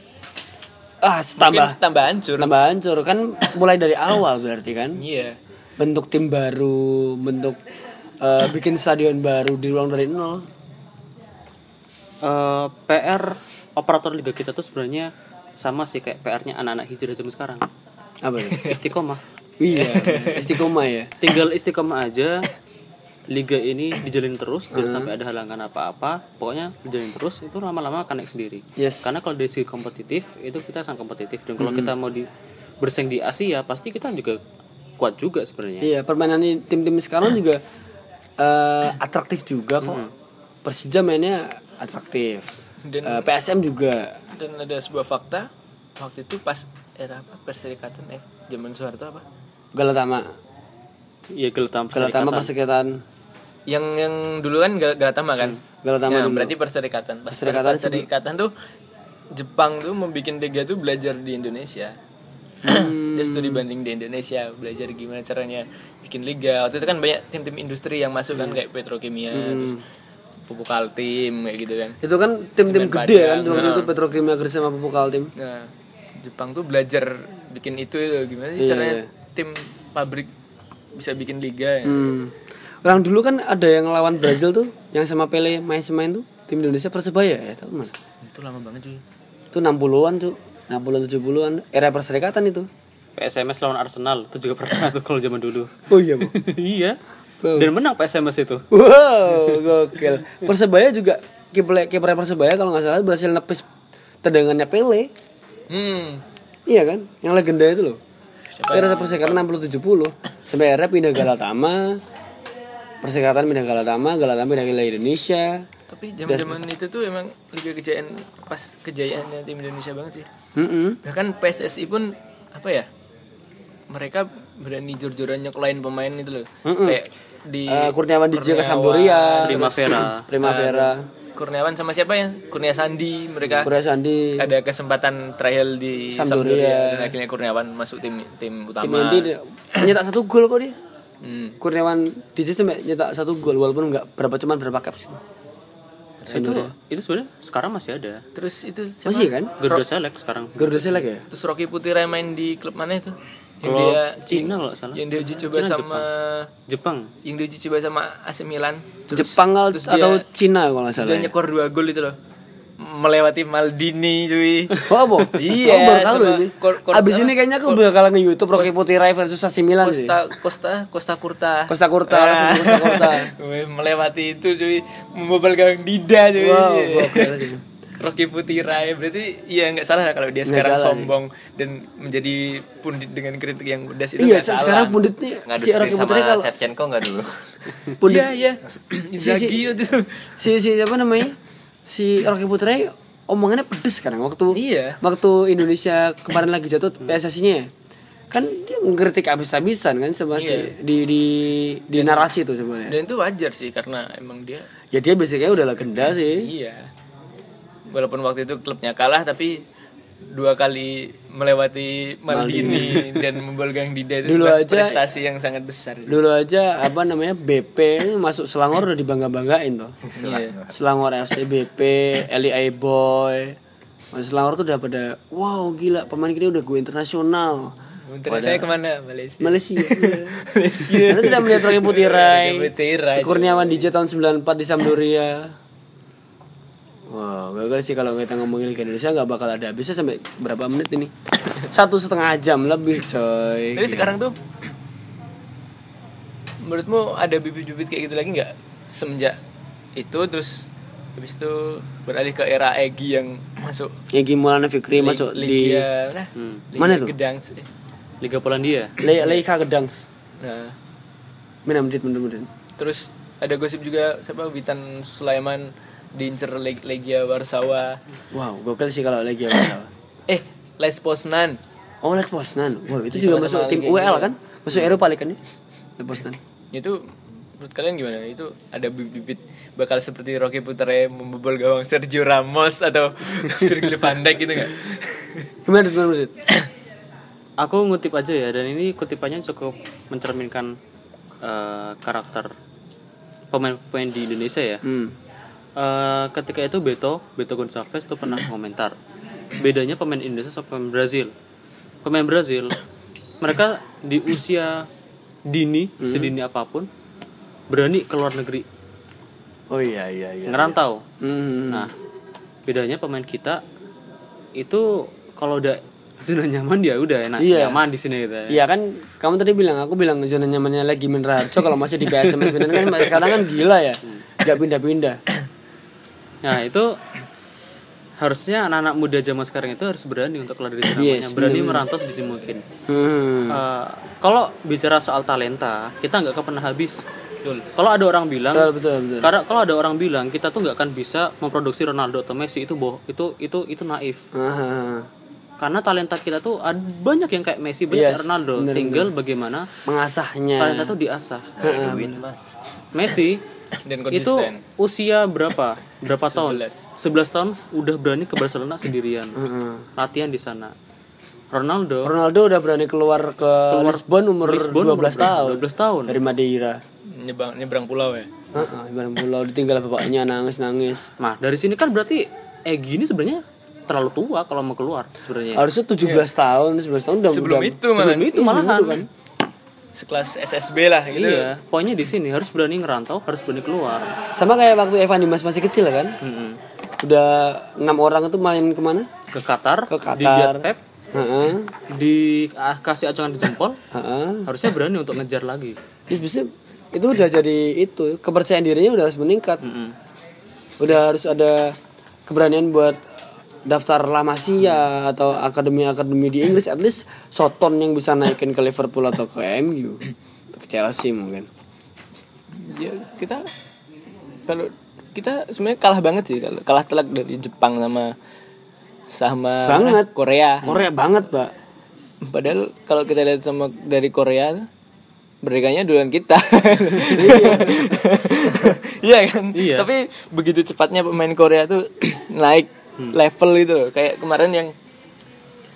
Ah, tambah tambah hancur. tambah hancur kan mulai dari awal berarti kan? Iya. Bentuk tim baru, bentuk eh, bikin stadion baru diulang dari nol. Eh, PR operator liga kita tuh sebenarnya sama sih kayak PR-nya anak-anak hijrah zaman sekarang. Apa ya? Istiqomah. Iya, istiqomah ya. Tinggal istiqomah aja. Liga ini dijalin terus jangan sampai ada halangan apa-apa. Pokoknya dijalin terus itu lama-lama akan naik sendiri. Yes. Karena kalau dari segi kompetitif itu kita sangat kompetitif dan kalau kita mau di bersaing di Asia pasti kita juga kuat juga sebenarnya. Iya, permainan tim-tim sekarang juga eh, atraktif juga kok. Persija mainnya atraktif. Dan Eh, PSM juga. dan ada sebuah fakta waktu itu pas era apa perserikatan eh zaman Soeharto apa? Galatama. Iya Galatama Galatama Perserikatan. Yang yang dulu kan Gal- Galatama kan? Galatama Ya, dulu. berarti perserikatan. Perserikatan perserikatan, tuh Jepang tuh membuat liga tuh belajar di Indonesia. Hmm. Dia studi banding di Indonesia, belajar gimana caranya bikin liga. Waktu itu kan banyak tim-tim industri yang masuk Hmm. kan kayak petrokimia, terus pupuk Kaltim kayak gitu kan. Itu kan tim-tim gede Padang, kan waktu nah. itu Petrokimia Gresik sama Pupuk Kaltim. Nah, Jepang tuh belajar bikin itu itu gimana sih Iya, caranya iya. Tim pabrik bisa bikin liga ya. Hmm. Orang dulu kan ada yang lawan Brazil tuh, yang sama Pele main-main tuh, tim Indonesia Persebaya ya, tahu mana? Itu lama banget cuy. Itu 60-an tuh. 60 70-an era perserikatan itu. PSMS lawan Arsenal itu juga pernah tuh kalau zaman dulu. Oh iya, Bu. iya. Dan menang PSMS itu. Wow, gokil. Persebaya juga kiper kiper Persebaya kalau nggak salah berhasil nepis tendangannya Pele. Hmm. Iya kan? Yang legenda itu loh. Era perserikatan 60 70 sampai era pindah Galatama. Perserikatan pindah Galatama, Galatama pindah ke Indonesia. Tapi zaman-zaman itu tuh emang liga kejayaan pas kejayaannya tim Indonesia banget sih. Mm-mm. Bahkan PSSI pun apa ya? Mereka berani jor-joran nyekolain pemain itu loh. Kayak di Eh, Kurniawan ke Kurniawan, Sampdoria, Primavera. Primavera, Kurniawan sama siapa ya? Kurnia Sandi mereka Korea Sandi, ada kesempatan trial di Sampdoria. Sampdoria, dan akhirnya Kurniawan masuk tim tim tim utama. inti dia nyetak satu gol kok dia. Hmm. Kurniawan DJ sampai nyetak satu gol walaupun nggak berapa cuman berapa caps. itu itu sebenarnya sekarang masih ada. Terus itu siapa? Masih kan? Garuda Select sekarang. Garuda Select ya? Terus Rocky Putira main di klub mana itu? Yang dia Cina kalau salah. yang dia uji coba Cina, sama Jepang. yang dia uji coba sama AC Milan terus- Jepang terus dia- atau Cina kalau salah. dia ya. nyekor dua gol itu loh melewati Maldini cuy Oh, apa? Iya, Oh, baru tahu sama ini. Kor- Kor- Abis ini kayaknya aku bakal nge-youtube Rocky Putirai versus AC Milan sih. Costa Costa Costa Curta Costa Curta, Ah. Costa Curta. melewati itu cuy membobol gawang Dida cuy Wow. Rocky Putirai berarti ya nggak salah kalau dia sekarang salah sih. sombong dan menjadi pundit dengan kritik yang pedas itu Iya, salah. sekarang punditnya ngadu si Rocky Putirai kalau Shevchenko nggak dulu pundit Iya iya Inzaghi Si- itu si si apa namanya? Si Rocky Putirai omongannya pedes sekarang waktu Iya. waktu Indonesia kemarin lagi jatuh PSSI-nya ya. Kan dia ngeritik habis-habisan kan sama si Iya. di di di narasi itu sebenarnya. dan itu wajar sih karena emang dia Ya dia basicnya udah legenda sih. iya walaupun waktu itu klubnya kalah tapi dua kali melewati Maldini dan membobol gawang Dida itu Dulu aja- prestasi yang sangat besar Dulu aja apa namanya BP masuk Selangor udah dibangga-banggain tuh. Iya. Selangor FC BP, LIA Boy. Masuk Selangor tuh udah pada wow gila pemain kita udah gue internasional. Untuk saya ke mana Malaysia Malaysia. Anda tidak melihat Rocky Putirai. Putirai. Kurniawan DJ tahun 94 di Sampdoria. Wow, gagal sih kalau kita ngomongin Liga Indonesia nggak bakal ada habisnya sampai berapa menit ini? Satu setengah jam lebih coy. Tapi sekarang tuh menurutmu ada bibit-bibit kayak gitu lagi nggak semenjak itu terus habis itu beralih ke era Egi yang masuk Egy Maulana Fikri Lig- masuk di Liga nah, Hmm. Liga Mana tuh? Gedang Liga Polandia. Le Leika Gedangs. nah Mana menit menit terus ada gosip juga siapa Witan Sulaiman diincer Leg- Legia Warsawa Wow, gokil sih kalau lagi apa eh Les Poznan Oh, Lech Poznan. Wow, itu juga masuk tim Liga UEL juga. kan? Masuk Eropa League kan ya? Lech Poznan. itu menurut kalian gimana itu ada bibit bakal seperti Rocky Putera membobol gawang Sergio Ramos atau Virgil van Dijk gitu nggak Gimana gimana menit? Aku ngutip aja ya dan ini kutipannya cukup mencerminkan eh, karakter pemain-pemain di Indonesia ya. Hmm. Eh, ketika itu Beto, Beto Gonçalves tuh pernah komentar bedanya pemain Indonesia sama pemain Brazil. Pemain Brazil mereka di usia dini, sedini apa pun berani ke luar negeri, Oh iya iya iya. ngerantau. Hmm. Nah, bedanya pemain kita itu kalau udah zona nyaman dia udah enak Iya. nyaman di sini gitu. ya. Iya kan kamu tadi bilang aku bilang zona nyamannya lagi Minraharjo kalau masih di PSM Medan kan sekarang kan gila ya. Gak pindah-pindah. Nah, itu harusnya anak-anak muda zaman sekarang itu harus berani untuk keluar dari zona Yes, berani merantau sedini mungkin. Hmm. Eh, kalau bicara soal talenta, kita nggak akan pernah habis. betul Kalau ada orang bilang, Betul betul betul. karena kalau ada orang bilang kita tuh nggak akan bisa memproduksi Ronaldo atau Messi itu boh, itu itu itu naif. Ah, Karena talenta kita tuh ada banyak yang kayak Messi, banyak Yes, Ronaldo. bener, Tinggal bagaimana mengasahnya. talenta tuh diasah. duit mas Messi dan itu konsisten usia berapa? Berapa tahun? 11. 11 tahun udah berani ke Barcelona sendirian. Heeh. Latihan di sana. Ronaldo Ronaldo udah berani keluar ke Lisbon umur Lisbon 12 tahun 12 tahun. dari Madeira. nyebrang nyebrang pulau ya Heeh, ibarat pulau ditinggal bapaknya nangis-nangis. Nah, dari sini kan berarti Egy ini sebenarnya terlalu tua kalau mau keluar sebenarnya. Harusnya 17 tahun, 11 tahun udah sebelum udah- itu malah Sebelum itu Iya, malahan. sebelum itu kan. Sekelas SSB lah gitu Iya, poinnya di sini harus berani ngerantau, harus berani keluar. Sama kayak waktu Evan Dimas masih kecil kan. Mm-mm. Udah enam orang itu main ke mana? Ke Qatar, Ke Qatar. dibiar Pep, Heeh. dikasih acongan di jempol, Heeh. harusnya berani untuk ngejar lagi. Bisa itu udah jadi itu kepercayaan dirinya udah harus meningkat. Mm-mm. Udah harus ada keberanian buat daftar La Masia atau akademi-akademi di Inggris at least Soton yang bisa naikin ke Liverpool atau ke MU ke Chelsea mungkin. Ya kita kalau kita sebenarnya kalah banget sih kalau kalah telak dari Jepang sama sama Banget. Korea. Korea banget pak. Padahal kalau kita lihat sama dari Korea merdekanya duluan kita. Iya kan? Iya. tapi begitu cepatnya pemain Korea tuh naik level itu loh. kayak kemarin yang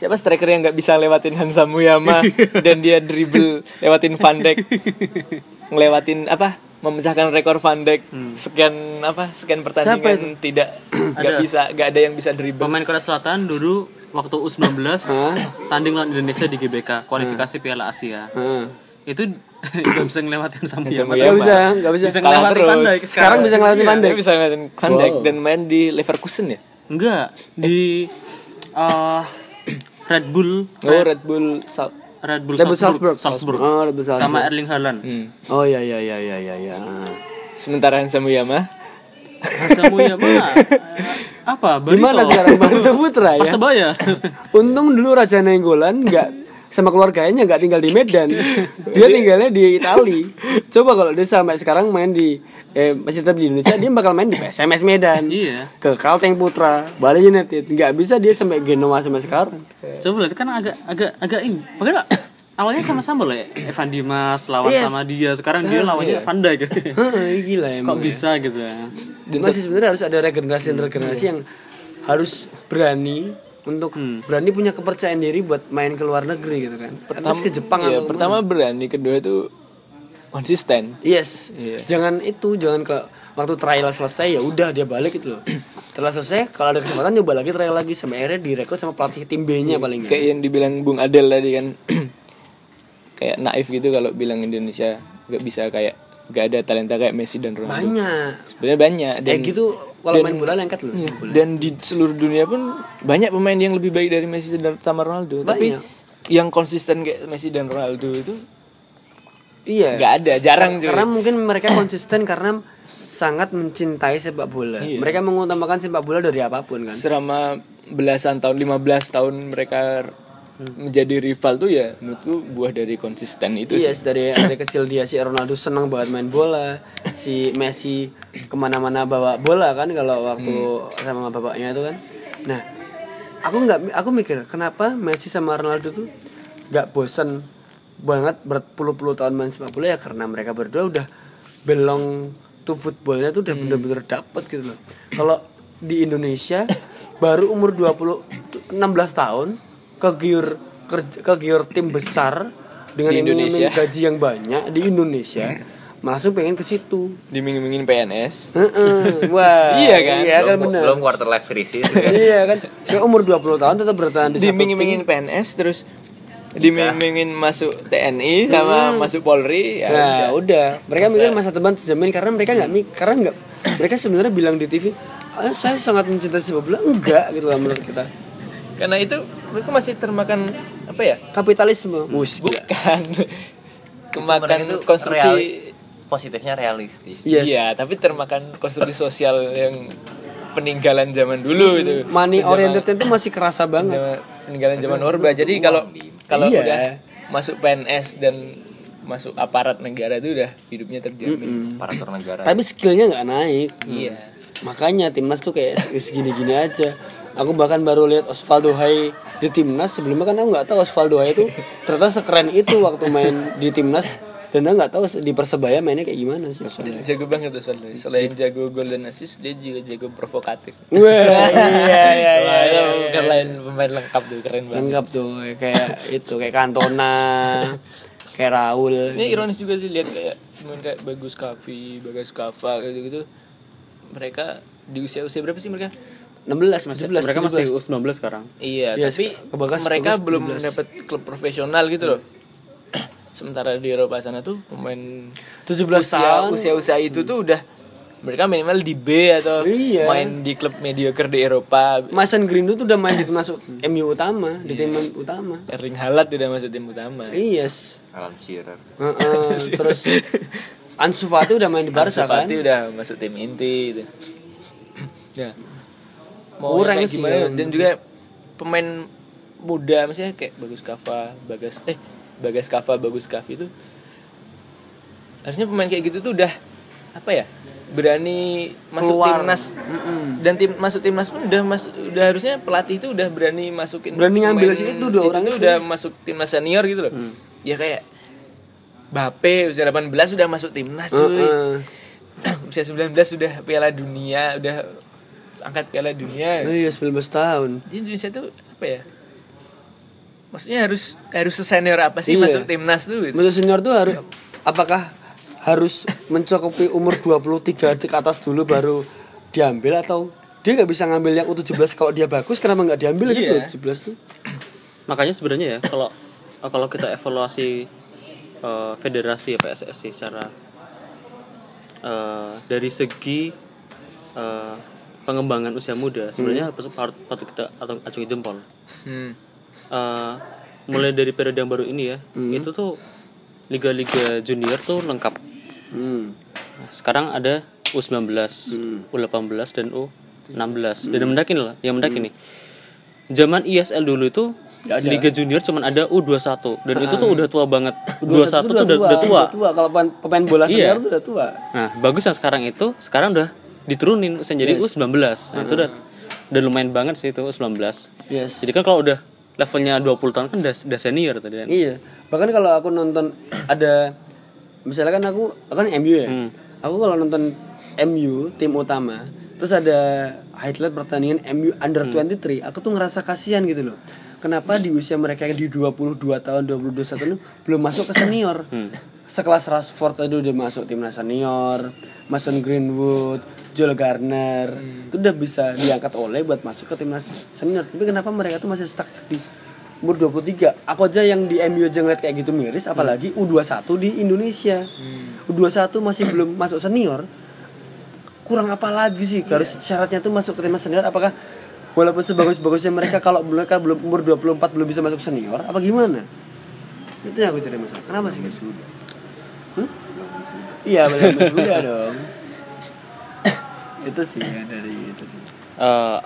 siapa striker yang nggak bisa lewatin Hansa Muyama dan dia dribble lewatin Van Dijk ngelewatin apa memecahkan rekor Van Dijk sekian apa sekian pertandingan tidak nggak bisa nggak ada yang bisa dribble Pemain Korea Selatan dulu waktu U19 Hah? tanding lawan Indonesia di GBK kualifikasi Piala Asia. Heeh. Itu nggak bisa ngelewatin sama Sama Yaman. Nggak bisa, nggak bisa. Bisa ngelewatin terus. Van Dijk Sekarang bisa ngeliatin Van Dijk. Bisa ngeliatin Van Dijk dan main di Leverkusen ya Enggak, di eh, Red Bull oh Red Bull Sal Red Bull Red Bull Salzburg, Salzburg. Salzburg. Oh, Red Bull Salzburg. sama Erling Haaland. hmm. Oh iya iya iya iya iya. iya. sementara Hansa Muyama Samuya mah apa? Barito. Gimana sekarang Barito Putra ya? Persebaya. Untung dulu Raja Nenggolan nggak sama keluarganya nggak tinggal di Medan. Dia tinggalnya di Itali. Coba kalau dia sampai sekarang main di eh, masih tetap di Indonesia, dia bakal main di PSMS Medan. Iya. Ke Kalteng Putra, Bali United. Nggak bisa dia sampai Genoa sampai sekarang. Coba lihat kan agak agak agak ini. Padahal awalnya sama-sama loh ya. Evan Dimas lawan Yes. sama dia. Sekarang dia lawannya Van Dijk. Hah, gila emang. Kok bisa gitu ya? Masih sebenarnya harus ada regenerasi-regenerasi yang harus berani untuk berani punya kepercayaan diri buat main ke luar negeri gitu kan. Terus ke Jepang ya, atau pertama berani kedua itu konsisten Yes. Iya. Jangan itu, jangan ke waktu trial selesai ya udah dia balik gitu loh. Setelah selesai kalau ada kesempatan nyoba lagi trial lagi sampai akhirnya direkrut sama pelatih tim B-nya paling kayak yang dibilang Bung Adel tadi kan kayak naif gitu kalau bilang Indonesia nggak bisa kayak nggak ada talenta kayak Messi dan Ronaldo Banyak. sebenarnya banyak dan Kayak gitu kalau main bola lengket loh. Iya. dan di seluruh dunia pun banyak pemain yang lebih baik dari Messi dan sama Ronaldo tapi Banyak. yang konsisten kayak Messi dan Ronaldo itu Iya. nggak ada jarang cuy Karena mungkin mereka konsisten karena sangat mencintai sepak bola. Iya. Mereka mengutamakan sepak bola dari apa pun kan. selama belasan tahun 15 tahun mereka menjadi rival tuh ya menurutku buah dari konsisten itu Iya, sih dari dari kecil dia si Ronaldo senang banget main bola, si Messi ke mana-mana bawa bola kan kalau waktu sama bapaknya itu kan. Nah, aku nggak, aku mikir kenapa Messi sama Ronaldo tuh nggak bosan banget berpuluh-puluh tahun main sepak bola ya karena mereka berdua udah belong to footballnya tuh udah bener-bener dapet gitu loh. Kalau di Indonesia baru umur 20 16 tahun kegiur kegiur tim besar dengan Di Indonesia. gaji yang banyak di Indonesia langsung pengen ke situ. dimingin-mingin PNS Heeh. Wah. Iya kan? Iya kan belum, benar. belum quarter life crisis iya kan. Saya umur 20 tahun tetap bertahan di dimingin-mingin PNS terus dimingin-mingin masuk TNI sama masuk Polri ya Nah, udah. udah. Mereka mikir masa depan terjamin karena mereka nggak mik karena nggak mereka sebenarnya bilang di TV, "Ah, saya sangat mencintai sepak bola." Enggak gitu lah menurut kita. Karena itu mereka masih termakan apa ya Kapitalisme. Gila. bukan kemakan itu konstruksi reali- positifnya realistis Yes. iya tapi termakan konstruksi sosial yang peninggalan zaman dulu itu Money Zaman- oriented itu masih kerasa banget. zaman- peninggalan zaman orba jadi kalau kalau Iya. udah masuk PNS dan masuk aparat negara itu udah hidupnya terjamin aparatur negara Tapi skillnya nggak naik. iya Makanya timnas tuh kayak segini-gini aja. Aku bahkan baru lihat Osvaldo Hai di timnas sebelumnya kan aku nggak tahu Osvaldo Hai itu ternyata sekeren itu waktu main di timnas dan aku nggak tahu di persebaya mainnya kayak gimana sih Osvaldo Hai. jago banget tuh Svaldo. selain jago golden assist dia juga jago provokatif Wah, iya iya iya. Iya, iya. keren pemain lengkap tuh keren banget Lengkap tuh kayak itu kayak Cantona, kayak Raul. ini ironis juga sih lihat kayak pemain kayak Bagus Kavi, Bagas Kava gitu gitu mereka di usia usia berapa sih mereka 16, 17, Mereka 17. masih U19 sekarang. iya Iya, tapi ke Bagas- mereka Bagas belum 17. dapat klub profesional gitu loh sementara di Eropa sana tuh pemain 17 usia tahun. usia usia itu tuh udah mereka minimal di B atau Iya. main di klub mediocre di Eropa Mason Greenwood tuh udah main di masuk MU utama, di tim utama. Erling Haaland udah masuk tim utama Yes. Alan Shearer Heeh, terus Ansu Fati udah main di Barca Ansu kan? Fati udah masuk tim inti gitu. ya mau Kurang sih, gimana dan juga pemain muda misalnya kayak Bagus Kava Bagas eh Bagas Kava Bagus Kavi itu harusnya pemain kayak gitu tuh udah apa ya berani masuk Keluar. timnas dan tim masuk timnas pun udah masuk udah harusnya pelatih itu udah berani masukin Berani ngambil pemain si itu dua orang itu. Hmm. udah masuk timnas senior gitu loh ya kayak Bape usia 18 sudah masuk timnas cuy Heeh. usia 19 sudah piala dunia udah angkat piala dunia Oh iya 19 tahun. di Indonesia tuh apa ya maksudnya harus harus sesenior apa sih Iya. masuk timnas tuh gitu. Untuk senior tuh harus apakah harus mencukupi umur 23 ke atas dulu baru diambil atau dia nggak bisa ngambil yang U17 kalau dia bagus kenapa nggak diambil gitu Iya. U17 tuh makanya sebenarnya ya kalau kalau kita evaluasi eh, federasi PSSI secara eh, dari segi eh, pengembangan usia muda. Sebenarnya patut patut kita atau acungi jempol. Hmm. Eh, mulai dari periode yang baru ini ya itu tuh liga-liga junior tuh lengkap. Hmm. Nah, sekarang ada U19 U18 dan U16 dan yang menarik ini lah yang menarik ini zaman ISL dulu itu Liga Junior cuman ada U21 dan itu tuh udah tua banget. 21 tuh udah, udah tua. udah tua. Kalau pemain, bola Iya. senior tuh udah tua. Nah, bagus yang sekarang itu. Sekarang udah diturunin usia jadi U19. Nah, itu udah udah lumayan banget sih itu U19. yes Jadi kan kalau udah levelnya 20 tahun kan udah, udah senior tadi kan. Iya. Bahkan kalau aku nonton ada misalnya kan aku kan MU ya. Hmm. Aku kalau nonton MU tim utama, terus ada highlight pertandingan MU under Hmm. 23, aku tuh ngerasa kasihan gitu loh. Kenapa di usia mereka yang di 22 tahun, 22 tahun belum masuk ke senior? Hmm. Sekelas Rashford tadi udah masuk timnas senior, Mason Greenwood, Joel Garner, itu udah bisa diangkat oleh buat masuk ke timnas senior. Tapi kenapa mereka tuh masih stuck di umur 23 aku aja yang di MU aja ngeliat kayak gitu miris apalagi U21 di Indonesia. U21 masih belum masuk senior. Kurang apa lagi sih? Harus syaratnya tuh masuk ke timnas senior. Apakah walaupun sebagus-bagusnya mereka kalau mereka belum umur 24 belum bisa masuk senior apa gimana? Itu yang aku cari masalah. Kenapa sih? Hmm? iya masih muda dong itu sih ya dari itu Eh,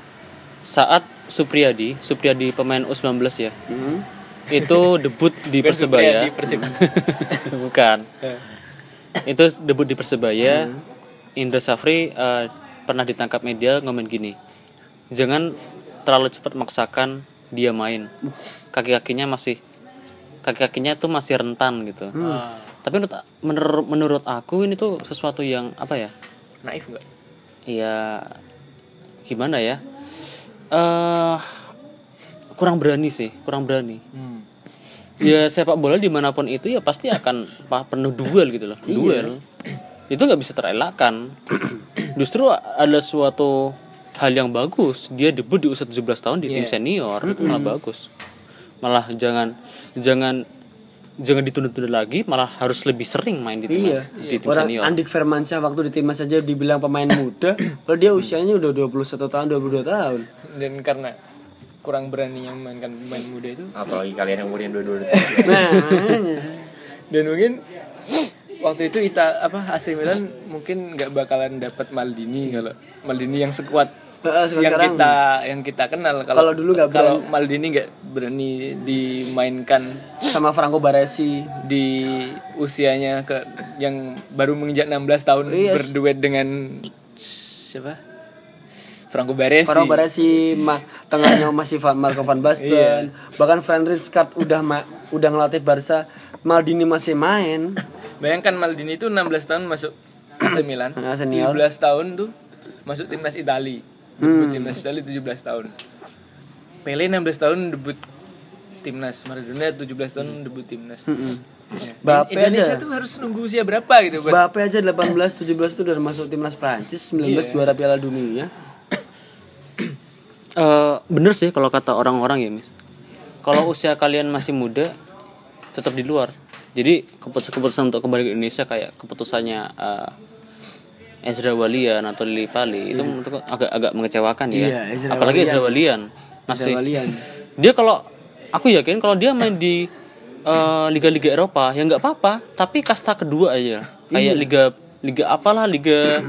saat Supriyadi, Supriyadi pemain U19 ya. Hmm. Itu debut di Persebaya. Persib. Bukan. itu debut di Persebaya. Indra Safri eh, pernah ditangkap media ngomong gini. Jangan terlalu cepat maksakan dia main. Kaki-kakinya masih kaki-kakinya tuh masih rentan gitu. Tapi menurut, menurut menurut aku ini tuh sesuatu yang apa ya? Naif enggak? Ya gimana ya? Eh kurang berani sih kurang berani. Hmm. ya sepak bola di mana pun itu ya pasti akan penuh duel gitu loh duel. Itu nggak bisa terelakkan. Justru ada suatu hal yang bagus dia debut di usia 17 tahun di tim senior itu malah bagus. Malah jangan jangan jangan ditunda-tunda lagi malah harus lebih sering main di tim Iya, di tim orang senior. Andik Firmansyah waktu di timnas saja dibilang pemain muda, kalau dia usianya udah 21 tahun, 22 tahun. Dan karena kurang berani yang memainkan pemain muda itu. Apalagi kalian yang umurnya dua-dua Nah, dan mungkin waktu itu Ita apa AC Milan mungkin nggak bakalan dapat Maldini kalau Maldini yang sekuat Heeh, yang sekarang. kita yang kita kenal Kalau dulu nggak kalau Maldini nggak berani dimainkan sama Franco Baresi. di usianya ke yang baru menginjak 16 tahun Iya. berduet dengan siapa Franco Baresi Franco Baresi ma- tengahnya masih Van Marco van Basten. Bahkan Van Rijkaard udah ma- udah ngelatih Barca, Maldini masih main. bayangkan Maldini itu 16 tahun masuk AC Milan Ah, senior. 17 tahun tuh masuk timnas Itali debut timnas Itali 17 tahun. Pele 16 tahun debut timnas. Maradona 17 tahun debut timnas. Ya. Bape Indonesia aja. tuh harus nunggu usia berapa gitu buat Bape aja 18 17 itu udah masuk timnas Prancis, 19 juara Piala Dunia. Eh, bener sih kalau kata orang-orang ya mis kalau usia kalian masih muda tetap di luar. Jadi keputusan-keputusan untuk kembali ke Indonesia kayak keputusannya eh, Ezra Walian atau Lili Pali itu menurutku agak agak mengecewakan ya Iya, Ezra apalagi Ezra Walian. Masih. Walian. dia kalau aku yakin kalau dia main di eh, liga-liga Eropa ya nggak apa-apa tapi kasta kedua aja. Kayak liga liga apalah liga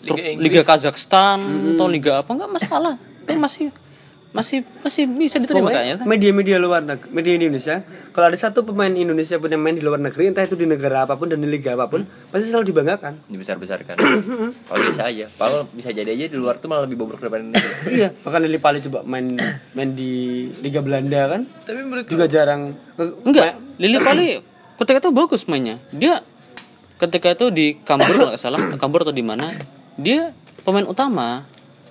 Tur- liga Kazakhstan atau liga apa nggak masalah. Tapi masih masih masih bisa diterima kayaknya Media-media luar negeri, media Indonesia, kalau ada satu pemain Indonesia pun yang main di luar negeri, entah itu di negara apa pun dan di liga apa pun, pasti selalu dibanggakan. dibesar-besarkan. Kalau biasa aja. Kalau bisa jadi aja di luar tuh malah lebih bobrok daripada Indonesia iya, bahkan Lili Pali coba main main di Liga Belanda kan, tapi menurut juga jarang. enggak Lili Pali ketika itu bagus mainnya. Dia ketika itu di Kambur kalau nggak salah Kambur atau di mana dia pemain utama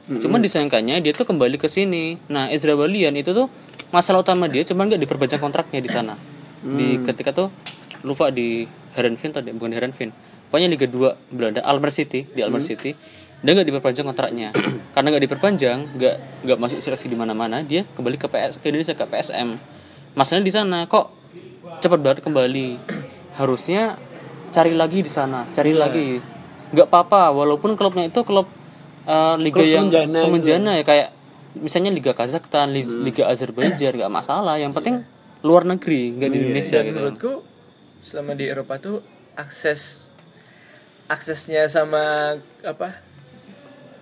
cuman disayangkannya dia tuh kembali ke sini. Nah Ezra Walian itu tuh masalah utama dia cuman nggak diperpanjang kontraknya di sana. Di ketika tuh lupa di Herenveen tadi bukan Herenveen pokoknya Liga 2 Belanda Almer City di Almer City dia nggak diperpanjang kontraknya. Karena nggak diperpanjang nggak nggak masuk seleksi di mana-mana dia kembali ke PS ke Indonesia ke PSM masalahnya di sana kok cepat banget kembali? Harusnya cari lagi di sana cari lagi. Nggak apa-apa walaupun klubnya itu klub eh, liga Klub yang semenjana semenjana ya kayak misalnya liga Kazakhstan Lig- liga Azerbaijan nggak masalah. Yang penting luar negeri nggak di Indonesia dan gitu. menurutku selama di Eropa tuh akses aksesnya sama apa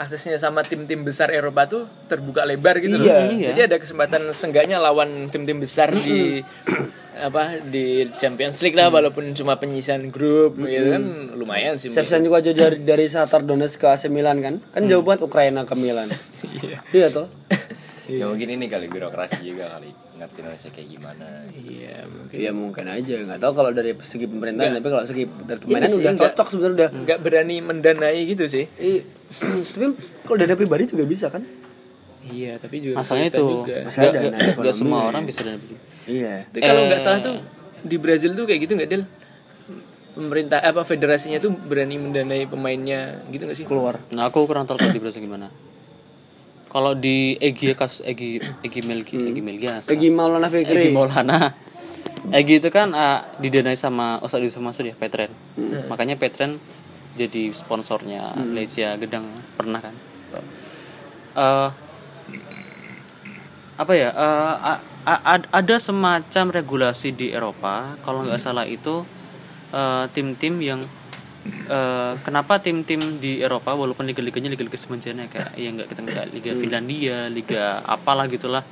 aksesnya sama tim-tim besar Eropa tuh terbuka lebar gitu loh. Iya. Iya. Jadi ada kesempatan seenggaknya lawan tim-tim besar di apa di Champions League lah walaupun cuma penyisian grup gitu kan lumayan sih. menurutku. Shevchenko aja dari, dari Shakhtar Donetsk ke AC Milan kan kan jauh banget Ukraina ke Milan iya toh Ya mungkin ini kali birokrasi juga kali ngerti Indonesia kayak gimana. Iya, mungkin. Iya mungkin aja nggak tahu kalau dari segi pemerintahan tapi kalau segi dari Ini permainan sih udah cocok sebenarnya udah nggak berani mendanai gitu sih. Iya. tapi kalau dana pribadi juga bisa kan Iya, tapi juga masalahnya itu juga. Masalah dana semua orang bisa dana pribadi. iya Tapi kalau Eh. nggak salah tuh di Brazil tuh kayak gitu nggak Del? Pemerintah apa federasinya tuh berani mendanai pemainnya gitu nggak sih? keluar Nah aku kurang tahu di Brazil gimana. Kalau di Egi kasus Egi Egi Melgi Egi Melgias Egi Maulana Egi Fikri Maulana. Egi itu kan ah, didanai sama Ustadz Yusuf Mansur ya Petren. Makanya Petren jadi sponsornya Lecia Gedang pernah kan? Eh, apa ya eh, a- a- ad- ada semacam regulasi di Eropa kalau nggak salah itu eh, tim-tim yang eh, kenapa tim-tim di Eropa walaupun liga-liganya liga-liga semenjana kayak ya nggak kita nggak liga Finlandia liga apalah gitulah.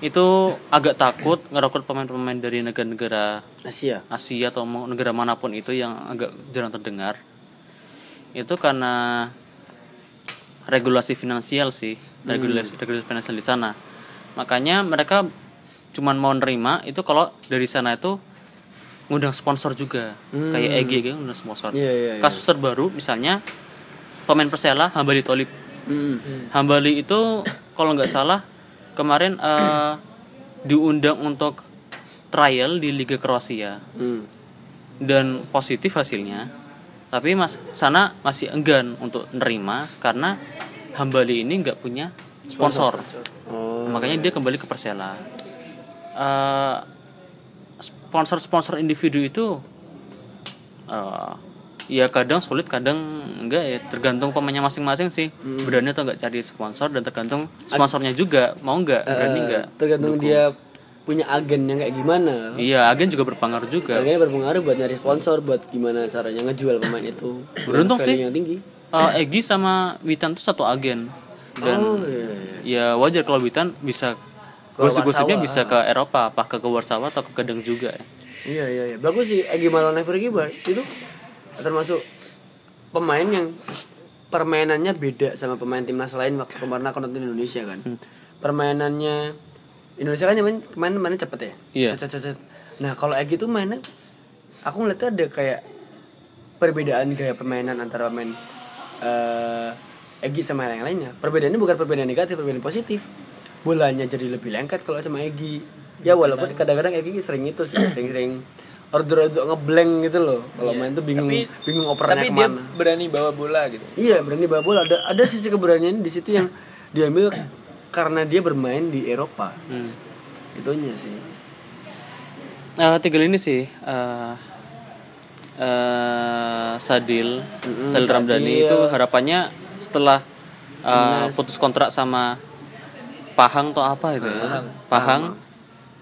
Itu agak takut ngerekrut pemain-pemain dari negara-negara Asia. Asia atau negara mana pun itu yang agak jarang terdengar. Itu karena regulasi finansial sih regulasi regulasi finansial di sana. Makanya mereka cuman mau nerima itu kalau dari sana itu ngundang sponsor juga. Kayak EG kan ngundang sponsor. Iya, iya, iya. kasus terbaru misalnya pemain Persela Hambali Tolib Hmm. Hambali itu kalau nggak salah kemarin eh, diundang untuk trial di Liga Kroasia. Hmm. dan positif hasilnya. Tapi mas sana masih enggan untuk nerima karena Hambali ini nggak punya sponsor. Oh. makanya dia kembali ke Persela. Eh, sponsor-sponsor individu itu eh, ya kadang sulit kadang enggak ya. Tergantung pemainnya masing-masing sih. Berani atau enggak cari sponsor dan tergantung sponsornya juga mau enggak berani Eh, enggak. tergantung dia punya agen yang kayak gimana. Iya agen juga berpengaruh juga. Agennya berpengaruh buat nyari sponsor buat gimana caranya ngejual pemain itu. Beruntung sih. yang tinggi. Eh, Egi sama Witan tuh satu agen. Dan oh iya, iya. ya wajar kalau Witan bisa gosip-gosipnya bisa ke Eropa apa ke Warsawa atau ke Kedeng juga ya Iya iya iya. Bagus sih Egi Maulana Firgi Bar. itu termasuk pemain yang permainannya beda sama pemain timnas lain waktu kemarin aku nonton Indonesia kan. Permainannya Indonesia kan main main mainnya cepet ya. Iya. Cet, cet, cet. Nah kalau Egi tuh mainnya aku ngeliatnya ada kayak perbedaan gaya permainan antara pemain eh Egi sama yang lainnya. Perbedaannya bukan perbedaan negatif, perbedaan positif. Bolanya jadi lebih lengket kalau sama Egi. Ya walaupun kadang-kadang Egi sering itu sih, sering-sering order-order ngeblank gitu loh. Kalau main tuh bingung Tapi- bingung operannya Tapi dia ke mana. berani bawa bola gitu. Iya berani bawa bola. Ada ada sisi keberanian di situ yang diambil karena dia bermain di Eropa. Hmm. Itunya sih. Eh, tinggal ini sih eh eh, Sadil Sadil Ramdhani itu harapannya setelah eh, putus kontrak sama Pahang atau apa itu ya Pahang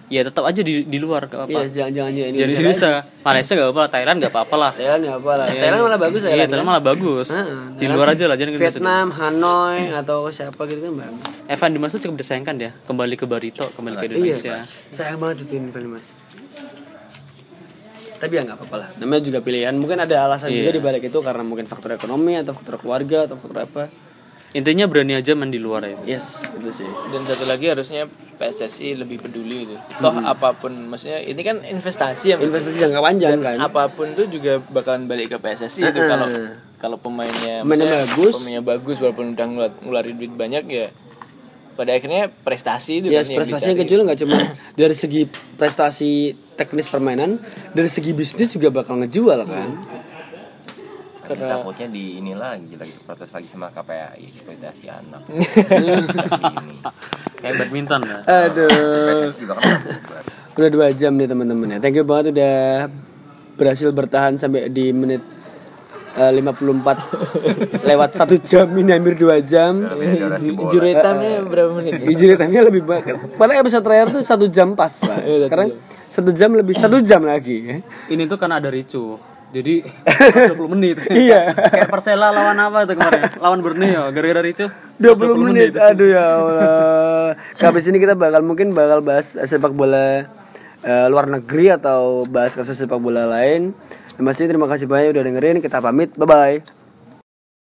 ya tetap aja di di luar gak Iya apa-apa jangan-jangan ya ini. jadi bisa Malaysia gak apa-apa Thailand gak apa-apa lah Thailand ya apa lah. Thailand malah bagus ya. iya Thailand malah bagus di luar aja lah jangan Vietnam, Hanoi atau siapa gitu kan bagus. Evan Dimas tuh cukup disayangkan ya kembali ke Barito kembali ke Indonesia Iya, sayang banget itu ini Mas. Tapi ya nggak apa-apa lah. Namanya juga pilihan. Mungkin ada alasan juga di balik itu karena mungkin faktor ekonomi atau faktor keluarga atau faktor apa. Intinya berani aja main di luar ya Yes, itu sih. Dan satu lagi harusnya PSSI lebih peduli gitu. Toh apa pun maksudnya ini kan investasi ya. Investasi jangka panjang kan. apa pun tuh juga bakalan balik ke PSSI itu kalau kalau pemainnya Pemainnya bagus. pemainnya bagus walaupun udah ngeluar, ngeluarin duit banyak ya pada akhirnya prestasi itu Yes, kan yang prestasi yang dicari. kecil nggak cuma dari segi prestasi teknis permainan, dari segi bisnis juga bakal ngejual kan. Karena- takutnya di ini lagi lagi protes lagi sama KPAI eksploitasi anak ini kayak badminton ya Aduh. Kan. Udah dua jam nih teman-teman ya. Thank you banget udah berhasil bertahan sampai di menit eh, 54 lewat satu jam ini hampir dua jam. Injury time-nya berapa menit? Injury lebih banyak. Padahal episode terakhir tuh satu jam pas, Pak. Sekarang satu jam lebih satu jam lagi. ya. ini tuh kan ada ricu jadi 20 menit Iya. kayak Persela lawan apa itu kemarin lawan Borneo gara-gara ricu 20 menit. Aduh ya Allah. Habis ini kita bakal mungkin bakal bahas sepak bola eh, luar negeri atau bahas kasus sepak bola lain. Masih terima kasih banyak udah dengerin. Kita pamit. Bye bye.